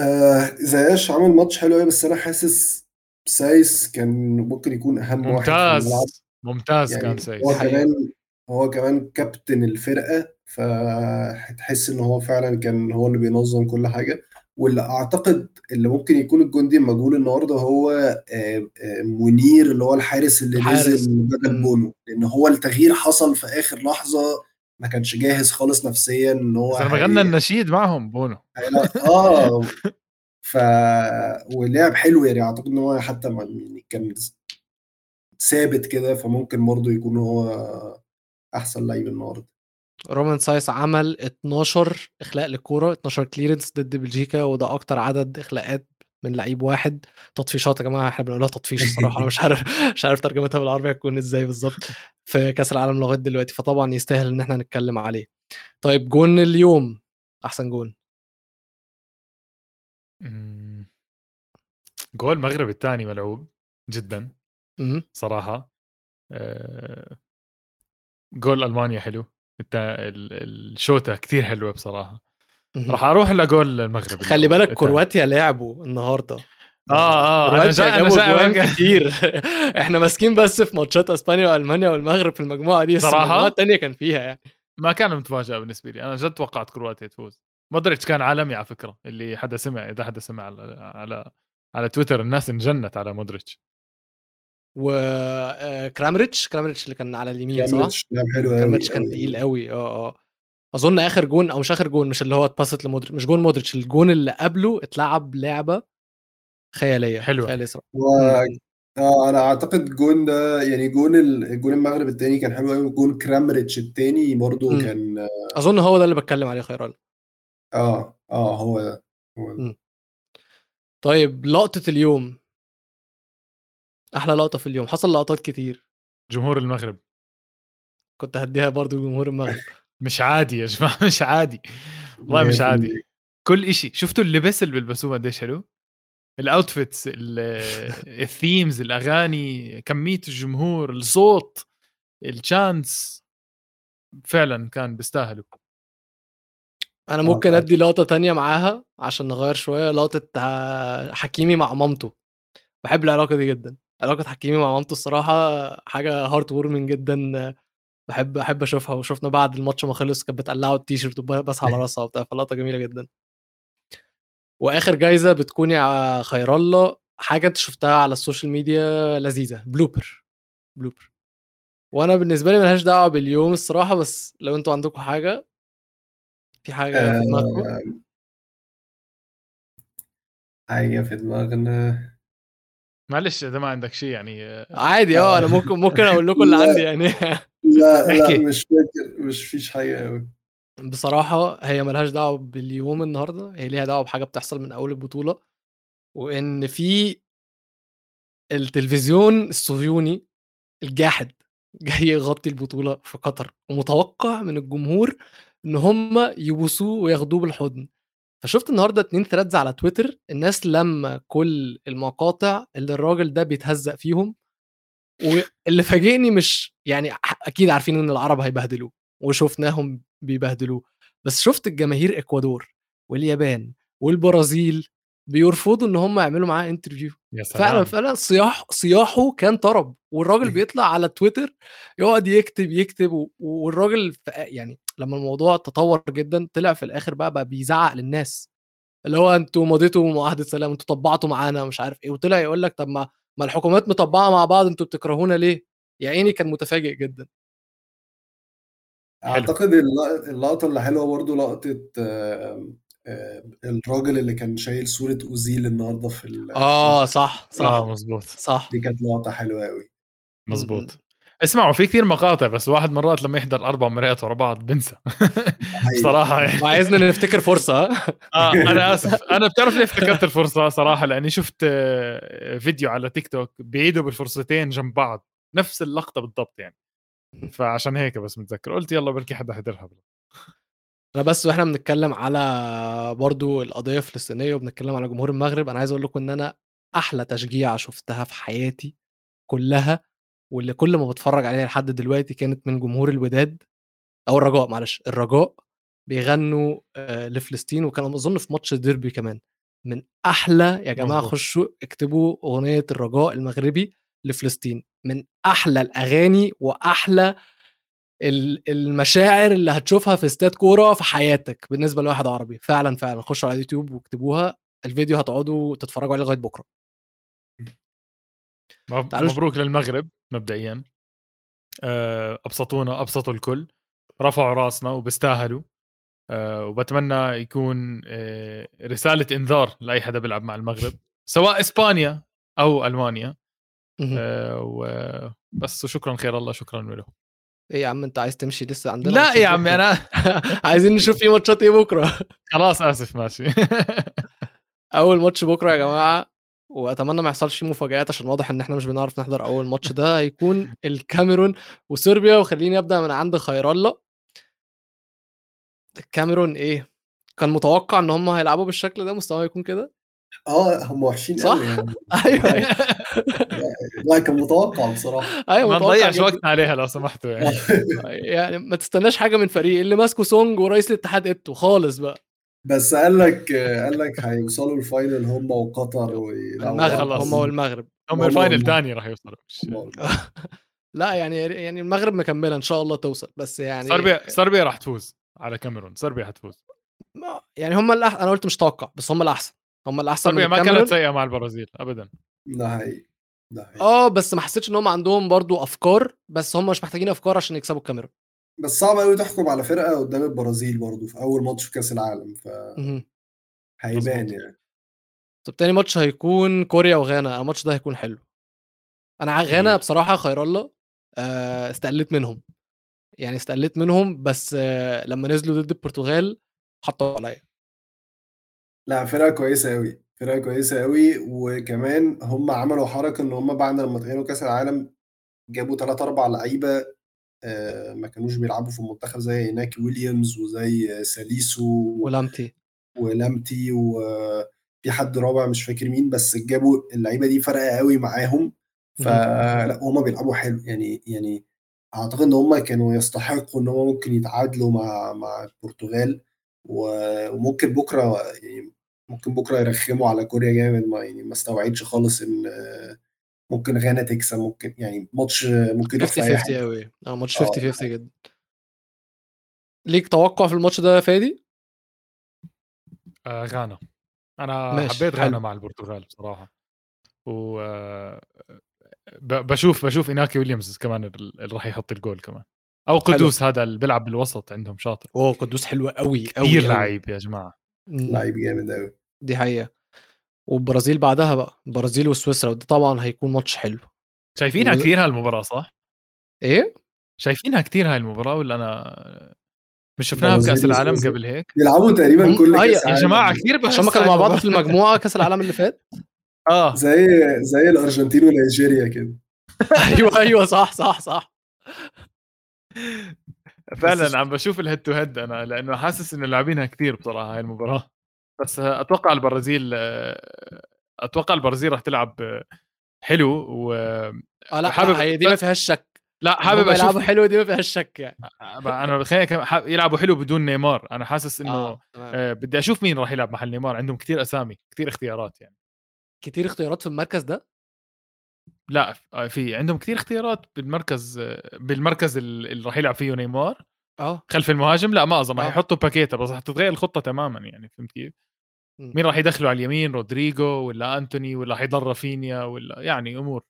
C: آه زياش عمل ماتش حلو قوي بس أنا حاسس سايس كان ممكن يكون أهم واحد في الملعب.
B: ممتاز ممتاز
C: يعني
B: كان سايس.
C: هو. كمان هو كمان كابتن الفرقة فتحس إن هو فعلا كان هو اللي بينظم كل حاجة. واللي أعتقد اللي ممكن يكون الجندي المجهول النهارده هو آه، آه، منير اللي هو الحارس اللي
A: الحارس.
C: نزل بدل. بونو لأن هو التغيير حصل في آخر لحظة ما كانش جاهز خالص نفسيا إن هو هي-
B: غنى النشيد معهم بونو.
C: هيلا- آه. ف ولعب حلو يعني. أعتقد إن هو حتى ما- يعني كان ثابت كده فممكن برضه يكون هو أحسن لعيب النهارده.
A: رومان سايس عمل 12 إخلاء للكورة 12 clearance ضد بلجيكا وده أكتر عدد إخلاءات من لعيب واحد. تطفيشات يا جماعة إحنا بنقولها تطفيش الصراحة. أنا مش عارف مش عارف ترجمتها بالعربي هتكون إزاي بالظبط في كأس العالم لغاية دلوقتي. فطبعا يستاهل إن إحنا نتكلم عليه. طيب جون اليوم. أحسن جون.
B: جول المغرب الثاني ملعوب جدا. صراحة. آه، جول ألمانيا حلو. ال- الشوطة كثير حلوة
A: بصراحة.
B: راح أروح لجول المغرب
A: خلي بالك. كرواتيا لعبوا النهارده.
B: آه آه
A: أنا
B: جاي
A: أنا
B: جاي
A: كتير. إحنا ماسكين بس في ماتشات أسبانيا وألمانيا والمغرب في المجموعة دي؟ المجموعه الثانية كان فيها يعني.
B: ما كان متفاجئ بالنسبة لي. أنا جد توقعت كرواتيا تفوز. مودريتش كان عالمي على فكرة اللي حدا سمع إذا حدا سمع على على على تويتر الناس انجنت على مودريتش.
A: وكرامريتش كرامريتش اللي كان على اليمين صح؟
C: حلو قوي
A: كرامريتش كان تقيل قوي آه آه أظن آخر جون أو مش آخر جون مش اللي هو اتباست لمودريتش مش جون مودريتش الجون اللي قبله اتلعب لعبة خيالية
B: حلوة.
A: خيالية صراحة.
C: و... آه أنا أعتقد الجون ده يعني جون ال... جون المغرب الثاني كان حلو قوي جون كرامريتش الثاني برضه. كان
A: أظن هو ده اللي بتكلم عليه خيران
C: آه آه هو ده هو ده.
A: طيب لقطة اليوم أحلى لقطة في اليوم حصل لقطات كتير.
B: جمهور المغرب.
A: كنت هديها برضو جمهور المغرب.
B: مش عادي يا جماعة مش عادي. والله مش
C: 100%.
B: عادي كل إشي. شفتوا اللبس اللي بيلبسوه قديش حلو؟ ال outfits ال- ال themes الأغاني كمية الجمهور الصوت ال chants فعلا كان بيستاهلوا.
A: أنا
C: آه،
A: ممكن
C: طبعاً.
A: أدي لقطة تانية معاها عشان نغير شوية لقطة آه، حكيمي مع مامته. بحب العلاقة دي جدا. علاقه حكيمي مع مامته الصراحة حاجة heartwarming جدا بحب أحب أشوفها وشفنا بعد الماتش ما خلص كانت بتقلعه التيشيرت وبس على راسها وبتاع فلقطة جميلة جدا. وآخر جايزة بتكون يا خير الله حاجة أنت شفتها على ال social media لذيذة blooper بلوبر. وأنا بالنسبة لي ملهاش دعوة باليوم الصراحة بس لو أنتوا عندكم حاجة في حاجة في دماغكم؟
C: آه، حاجة في دماغنا.
B: معلش إذا ما عندك شيء يعني آه،
A: عادي آه أنا ممكن ممكن أقول لكم اللي. عندي يعني
C: لا. لا مش فاكر مش فيش حاجة قوي
A: بصراحة هي ملهاش دعوة باليوم النهارده هي ليها دعوة بحاجة بتحصل من أول البطولة وإن في التلفزيون الصهيوني الجاحد جاي يغطي البطولة في قطر ومتوقع من الجمهور إن هم يبوسوه وياخدوه بالحضن فشفت النهارده اتنين ثريدز على تويتر الناس لما كل المقاطع اللي الراجل ده بيتهزق فيهم واللي فاجئني مش يعني أكيد عارفين إن العرب هيبهدلوه وشفناهم بيبهدلوه بس شفت الجماهير إكوادور واليابان والبرازيل بيرفضوا إن هم يعملوا معاه انترفيو فعلا فعلا صياح صياحه كان طرب والراجل بيطلع على تويتر يقعد يكتب يكتب والراجل يعني لما الموضوع تطور جدا طلع في الآخر بقى بقى بيزعق للناس. اللي هو أنتوا مضيتوا معاهده سلام أنتوا طبعتوا معانا مش عارف إيه وطلع يقول لك طب ما ما الحكومات مطبقه مع بعض أنتوا بتكرهونا ليه؟ يا عيني كان متفاجئ جدا.
B: حلو.
C: أعتقد الل- اللقطة اللي حلوة برضو لقطة آه، آه، الراجل اللي كان شايل صورة أوزيل النهارده في ال-
A: آه صح صح
B: آه مزبوط
A: صح.
C: دي كانت لقطة حلوة قوي
B: مزبوط اسمعوا في كثير مقاطع بس واحد مرات لما يحضر أربع مرايات ورا بعض بنسى. بصراحه يعني
A: وعايزنا نفتكر فرصة ها؟
B: آه أنا آسف. أنا بتعرف ليه افتكرت الفرصة صراحة؟ لأني شفت آه، فيديو على تيك توك بيعيدوا بالفرصتين جنب بعض. نفس اللقطة بالضبط يعني. فعشان هيك بس متذكر. قلت يلا بركي حدا حضرها.
A: أنا بس وإحنا بنتكلم على برضو القضية الفلسطينية وبنتكلم على جمهور المغرب. أنا عايز أقول لكم إن أنا أحلى تشجيع شفتها في حياتي كلها واللي كل ما بتفرج عليها لحد دلوقتي كانت من جمهور الوداد أو الرجاء معلش الرجاء بيغنوا آه، لفلسطين وكان أظن في ماتش الديربي كمان. من أحلى يا
B: جماعة.
A: خشوا اكتبوا أغنية الرجاء المغربي لفلسطين. من أحلى الأغاني وأحلى المشاعر اللي هتشوفها في استاد كورة في حياتك بالنسبة لواحد عربي. فعلا فعلا خشوا على اليوتيوب واكتبوها. الفيديو هتقعدوا تتفرجوا عليه لغاية بكرة.
B: مبروك للمغرب مبدئيا. آه، أبسطونا ابسطوا الكل. رفعوا راسنا وبيستاهلوا. أه وبتمنى يكون أه رسالة إنذار لأي حدا بيلعب مع المغرب سواء إسبانيا أو ألمانيا. أه وبس وشكرا خير الله شكرا له.
A: إيه يا عم أنت عايز تمشي لسه عندنا
B: لا يا عمي أنا
A: عايزين نشوف في ماتشات إيه بكرة؟
B: خلاص آسف ماشي.
A: أول ماتش بكرة يا جماعة. وأتمنى ما يحصلش فيه مفاجآت عشان واضح إن إحنا مش بنعرف نحضر أول ماتش ده. هيكون الكاميرون وصربيا وخليني أبدأ من عند خير الله الكاميرون إيه؟ كان متوقع إن هم هيلعبوا بالشكل ده؟ مستوى يكون كده؟
C: آه هم وحشين
A: صح؟ يعني. أيوه أيوه.
C: لا كان متوقع بصراحة.
B: أيوه ما نضيعش وقتنا عليها لو سمحتوا يعني.
A: يعني ما تستناش حاجة من فريق. اللي ماسكه سونج ورئيس الاتحاد إيتو خالص بقى.
C: بس قال لك قال لك هيوصلوا ال final هم وقطر
A: والمغرب هم والمغرب.
B: هم ال final ثاني راح يوصلوا.
A: لا يعني يعني المغرب مكملة إن شاء الله توصل بس يعني
B: صربيا صربيا راح تفوز على كاميرون. صربيا حتفوز.
A: يعني هم الأح... أنا قلت مش توقع بس هم الأحسن. هم الأحسن
B: صربيا ما كانت سيئة مع البرازيل ابدا.
C: لا هي
A: آه بس ما حسيتش إن هم عندهم برضو أفكار بس هم مش محتاجين أفكار عشان يكسبوا الكاميرون.
C: بس صعب قوي تحكم على فرقة قدام البرازيل برضو في أول ماتش في كأس العالم ف هيبان يعني.
A: طب تاني ماتش هيكون كوريا وغانا الماتش ده هيكون حلو. أنا غانا بصراحة خير الله آه، استقلت منهم. يعني استقلت منهم بس لما نزلوا ضد البرتغال حطوا عليا.
C: لا فرقة كويسة قوي فرقة كويسة قوي وكمان هم عملوا حركة إن هم بعد لما تغيروا كأس العالم جابوا ثلاث أربع لعيبة آه، ما كانوش بيلعبوا في المنتخب زي ناكي ويليامز وزي ساليسو
A: ولامتي.
C: ولامتي وفي حد رابع مش فاكر مين بس جابوا اللعيبة دي فرقة قوي معاهم. فلا هم بيلعبوا حلو يعني يعني أعتقد إن هم كانوا يستحقوا إن هم ممكن يتعادلوا مع مع البرتغال وممكن بكرة يعني ممكن بكرة يرخموا على كوريا جامد ما يعني ما استوعبش خالص إن ممكن غانا تكسب ممكن يعني ماتش ممكن
A: 50 50 قوي آه ماتش 50 50 جدا ليك توقع في الماتش ده يا فادي؟
B: آه غانا. أنا حبيت غانا مع البرتغال بصراحة. و آه، بشوف بشوف إناكي ويليامز كمان اللي راح يحط الجول كمان. أو قدوس حلو. هذا اللي بيلعب بالوسط عندهم شاطر.
A: أوه قدوس حلو قوي
B: قوي كثير لعيب يا جماعة.
C: لعيب جامد قوي
A: دي حقيقة. والبرازيل بعدها بقى البرازيل وسويسرا وده طبعا هيكون ماتش حلو.
B: شايفينها و... كثير هالمباراة صح؟
A: إيه؟
B: شايفينها كثير هاي المباراه ولا أنا مش شفناها بكاس العالم قبل هيك؟
C: بيلعبوا تقريبا كل
A: كأس يا جماعة كثير بس هم كانوا مع بعض في المجموعة كأس العالم اللي فات؟
C: آه. زي زي الأرجنتين ونيجيريا كده.
A: أيوه أيوه صح صح صح.
B: فعلا عم بشوف ال head to head أنا لأنه حاسس إنه لاعبينها كثير بصراحة هاي المباراة. بس أتوقع البرازيل أتوقع البرازيل راح تلعب حلو و
A: آه لا حابب دي ما فيهاش شك.
B: لا حابب أشوف
A: يلعبوا حلو دي ما فيهاش شك يعني.
B: أنا خليني يلعبوا حلو بدون نيمار. أنا حاسس إنه آه. آه. بدي أشوف مين راح يلعب محل نيمار. عندهم كثير أسامي كثير اختيارات يعني.
A: كثير اختيارات في المركز ده؟
B: لا آه، في عندهم كثير اختيارات بالمركز بالمركز اللي راح يلعب فيه نيمار.
A: آه.
B: خلف المهاجم؟ لا ما أظن. راح آه. يحطوا باكيتا بس راح تتغير الخطة تماما يعني فهمت كيف؟ مين راح يدخلوا على اليمين؟ رودريجو ولا أنتوني ولا راح يضل رافينيا ولا يعني أمور.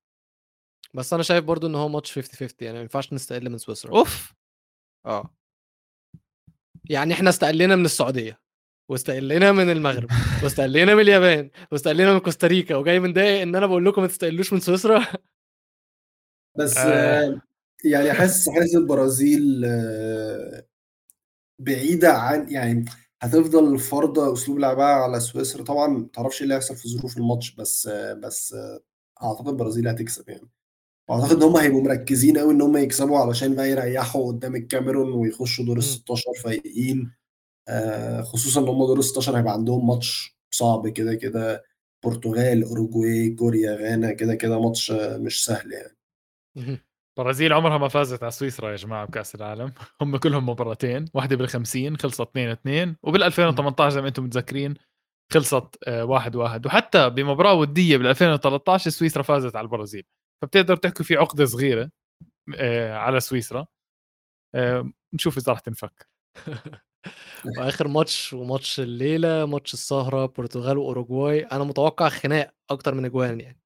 A: بس أنا شايف برضو إن هو ماتش 50 50 يعني ما ينفعش نستقل من سويسرا.
B: أوف!
A: آه. يعني إحنا استقلنا من السعودية واستقلنا من المغرب واستقلنا من اليابان واستقلنا من كوستاريكا وجاي من ده إن أنا بقول لكم ما تستقلوش من سويسرا.
C: بس آه. يعني حاسس حاسس البرازيل آه، بعيدة عن يعني هتفضل فرضة أسلوب لعبها على سويسرا. طبعا ما تعرفش إيه اللي هيحصل في ظروف الماتش بس بس أعتقد البرازيل هتكسب يعني. وأعتقد إن هم هيبقوا مركزين قوي إن هم يكسبوا علشان بقى يريحوا قدام الكاميرون ويخشوا دور ال 16 فايقين. آه، خصوصا إن هم دور ال 16 هيبقى عندهم ماتش صعب كده كده برتغال أوروجواي كوريا غانا كده كده ماتش مش سهل يعني.
B: البرازيل عمرها ما فازت على سويسرا يا جماعة بكأس العالم. هم كلهم مباراتين واحدة بال 50 خلصت 2 2 وبال 2018 زي ما أنتم متذكرين خلصت 1 آه، 1 وحتى بمباراة ودية بال 2013 سويسرا فازت على البرازيل. فبتقدر تحكي في عقدة صغيرة آه، على سويسرا. آه، نشوف إذا راح تنفك.
A: وآخر ماتش وماتش الليلة ماتش السهرة برتغال واوروجواي أنا متوقع خناق أكتر من إجوان يعني.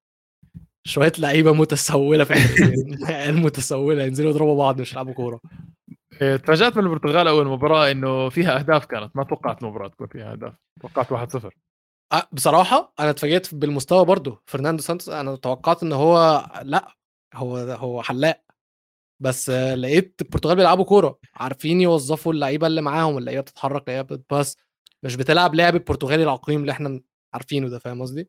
A: شوية لعيبة متسولة في الفريقين متسولة ينزلوا يضربوا بعض مش يلعبوا كورة.
B: آه، تفاجات من البرتغال أول مباراة إنه فيها أهداف كانت ما توقعت المباراه تكون فيها أهداف. توقعت 1-0
A: أه بصراحة أنا اتفاجئت بالمستوى برضه. فرناندو سانتوس أنا توقعت إن هو لأ هو هو حلاق. بس لقيت البرتغال بيلعبوا كورة. عارفين يوظفوا اللعيبة اللي معاهم اللعيبة بتتحرك اللعيبة بتباس مش بتلعب لعب البرتغالي العقيم اللي إحنا عارفينه ده فاهم قصدي؟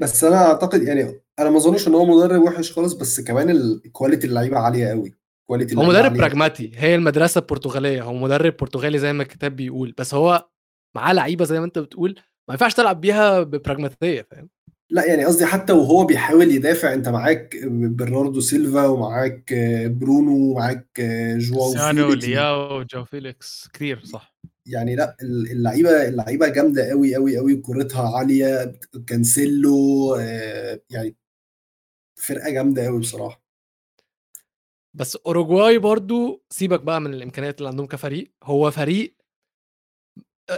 C: بس أنا أعتقد يعني أنا ما أظنش إن هو مدرب وحش خالص بس كمان ال quality اللعيبة عالية قوي quality
A: هو مدرب pragmatic هي المدرسة البرتغالية هو مدرب برتغالي زي ما الكتاب بيقول بس هو معاه لعيبة زي ما أنت بتقول ما ينفعش تلعب بيها ببراجماتيه فاهم؟
C: لا يعني قصدي حتى وهو بيحاول يدافع أنت معاك برناردو سيلفا ومعاك برونو ومعاك جواو
B: ساو لياو جو فيليكس كثير صح.
C: يعني لا اللعيبة اللعيبة جامدة قوي قوي قوي كورتها عالية كانسيلو آه، يعني فرقة جامدة قوي بصراحة
A: بس اوروجواي برضو سيبك بقى من الإمكانيات اللي عندهم كفريق هو فريق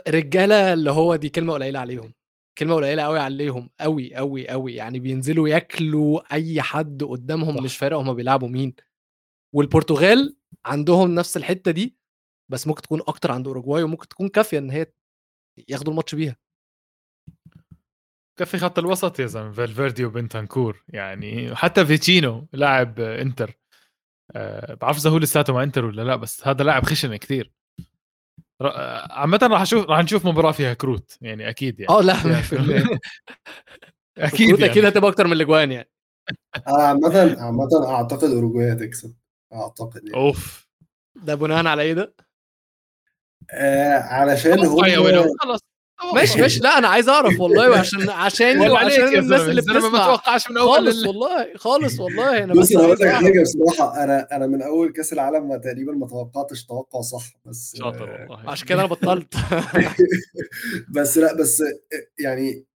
A: رجالة اللي هو دي كلمة قليلة عليهم كلمة قليلة قوي عليهم قوي قوي قوي يعني بينزلوا ياكلوا أي حد قدامهم صح. مش فارق هم بيلعبوا مين والبرتغال عندهم نفس الحتة دي بس ممكن تكون أكتر عند أوروجواي وممكن تكون كافية إن هي ياخدوا الماتش بيها.
B: كفاية خط الوسط يا زلمة فالفيردي وبنتانكور. يعني حتى فيتشينو لاعب إنتر. أه بعرف إذا هو لساته مع إنتر ولا لا بس هذا لاعب خشن كثير عامة راح أشوف راح نشوف مباراة فيها كروت يعني أكيد يعني.
A: آه لا 100% أكيد يعني. أكيد هتبقى أكتر من الأجوان يعني.
C: عامة عامة أعتقد أوروجواي هتكسب أعتقد يعني.
B: أوف.
A: ده بناء على إيه ده؟
C: آه علشان
B: هو خلص
A: ماشي ماشي. لا أنا عايز أعرف والله عشان عشان وعشان الناس اللي بتسمع
B: ما توقعش من أول
A: خالص والله خالص والله
C: أنا بس هقول لك حاجة بصراحة. أنا أنا من أول كأس العالم ما تقريبا ما توقعتش توقع صح بس
B: شاطر والله.
A: عشان كده أنا بطلت.
C: بس لا بس يعني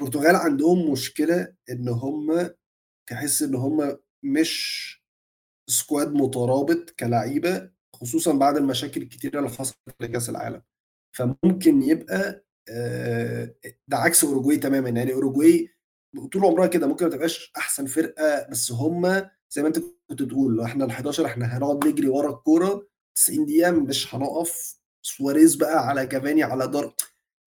C: البرتغال عندهم مشكلة إن هم تحس إن هم مش squad مترابط كلعيبه خصوصا بعد المشاكل الكتيرة اللي حصلت في كأس العالم. فممكن يبقى آه، ده عكس أوروجواي تماما. يعني أوروجواي طول عمرها كده ممكن ما تبقاش أحسن فرقة بس هم زي ما أنت كنت بتقول لو إحنا ال 11 إحنا هنقعد نجري ورا الكورة 90 دقيقة مش هنقف. سواريز بقى على كافاني على دار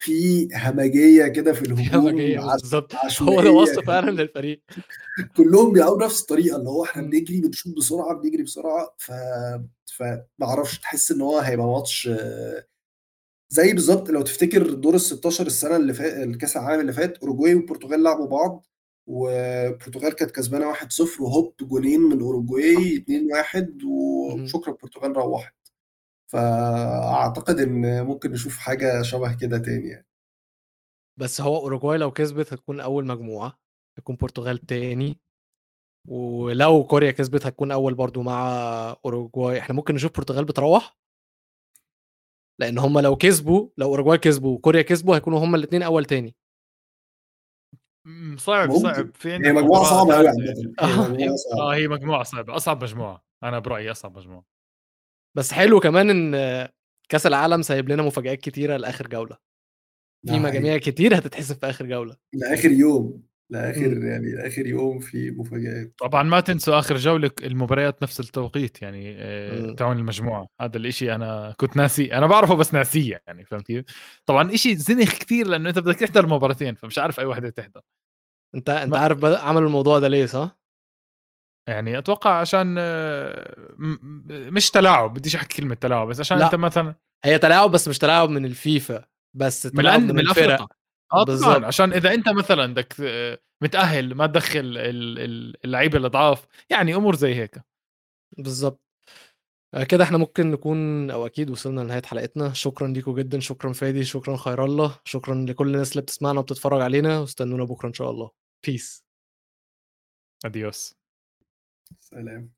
C: في همجية كده في الهجوم
A: همجية بالظبط. هو ده وصف فعلا للفريق.
C: كلهم بيلعبوا نفس الطريقة اللي هو إحنا بنجري بنشوط بسرعة بنجري بسرعة ف فما أعرفش تحس إن هو هيبقى ماتش زي بالظبط لو تفتكر دور ال 16 السنة اللي فات الكأس العالم اللي فات أوروجواي والبرتغال لعبوا بعض والبرتغال كانت كسبانة 1-0 وهوب جونين من أوروجواي 2-1 وشكرا البرتغال روحت. فأعتقد إن ممكن نشوف حاجة شبه كده تاني يعني.
A: بس هو اوروجواي لو كسبت هتكون أول مجموعة هتكون برتغال تاني. ولو كوريا كسبت هتكون أول برضو مع اوروجواي إحنا ممكن نشوف برتغال بتروح. لأن هم لو كسبوا لو اوروجواي كسبوا وكوريا كسبوا هيكونوا هم الاثنين أول تاني.
B: صعب ممكن. صعب.
C: في هي مجموعة صعبة قوي
B: آه هي مجموعة صعبة. أصعب مجموعة. أنا برأيي أصعب مجموعة.
A: بس حلو كمان إن كأس العالم سايب لنا مفاجآت كتيرة لآخر جولة. في مجاميع كتير هتتحسب في آخر جولة.
C: لآخر يوم لآخر م. يعني لآخر يوم في مفاجآت.
B: طبعا ما تنسوا آخر جولة المباريات نفس التوقيت يعني آه، تاعون المجموعة. هذا الإشي أنا كنت ناسي أنا بعرفه بس ناسيه يعني فهمت كيف؟ طبعا إشي زنخ كثير لأنه أنت بدك تحضر مباراتين فمش عارف أي وحدة تحضر.
A: أنت أنت ما... عارف عملوا الموضوع ده ليه صح؟
B: يعني أتوقع عشان آه، مش تلاعب بديش أحكي كلمة تلاعب بس عشان لا. أنت مثلا
A: هي تلاعب بس مش تلاعب من الفيفا بس تلاعب من, من الفرق.
B: آه بالظبط عشان إذا أنت مثلا بدك متأهل ما تدخل اللعيبة الأضعاف يعني أمور زي هيك.
A: بالظبط آه، كده إحنا ممكن نكون أو أكيد وصلنا لنهاية حلقتنا. شكرا ليكم جدا شكرا فادي شكرا خير الله. شكرا لكل الناس اللي بتسمعنا وبتتفرج علينا واستنونا بكرة إن شاء الله. بيس
B: اديوس
C: سلام.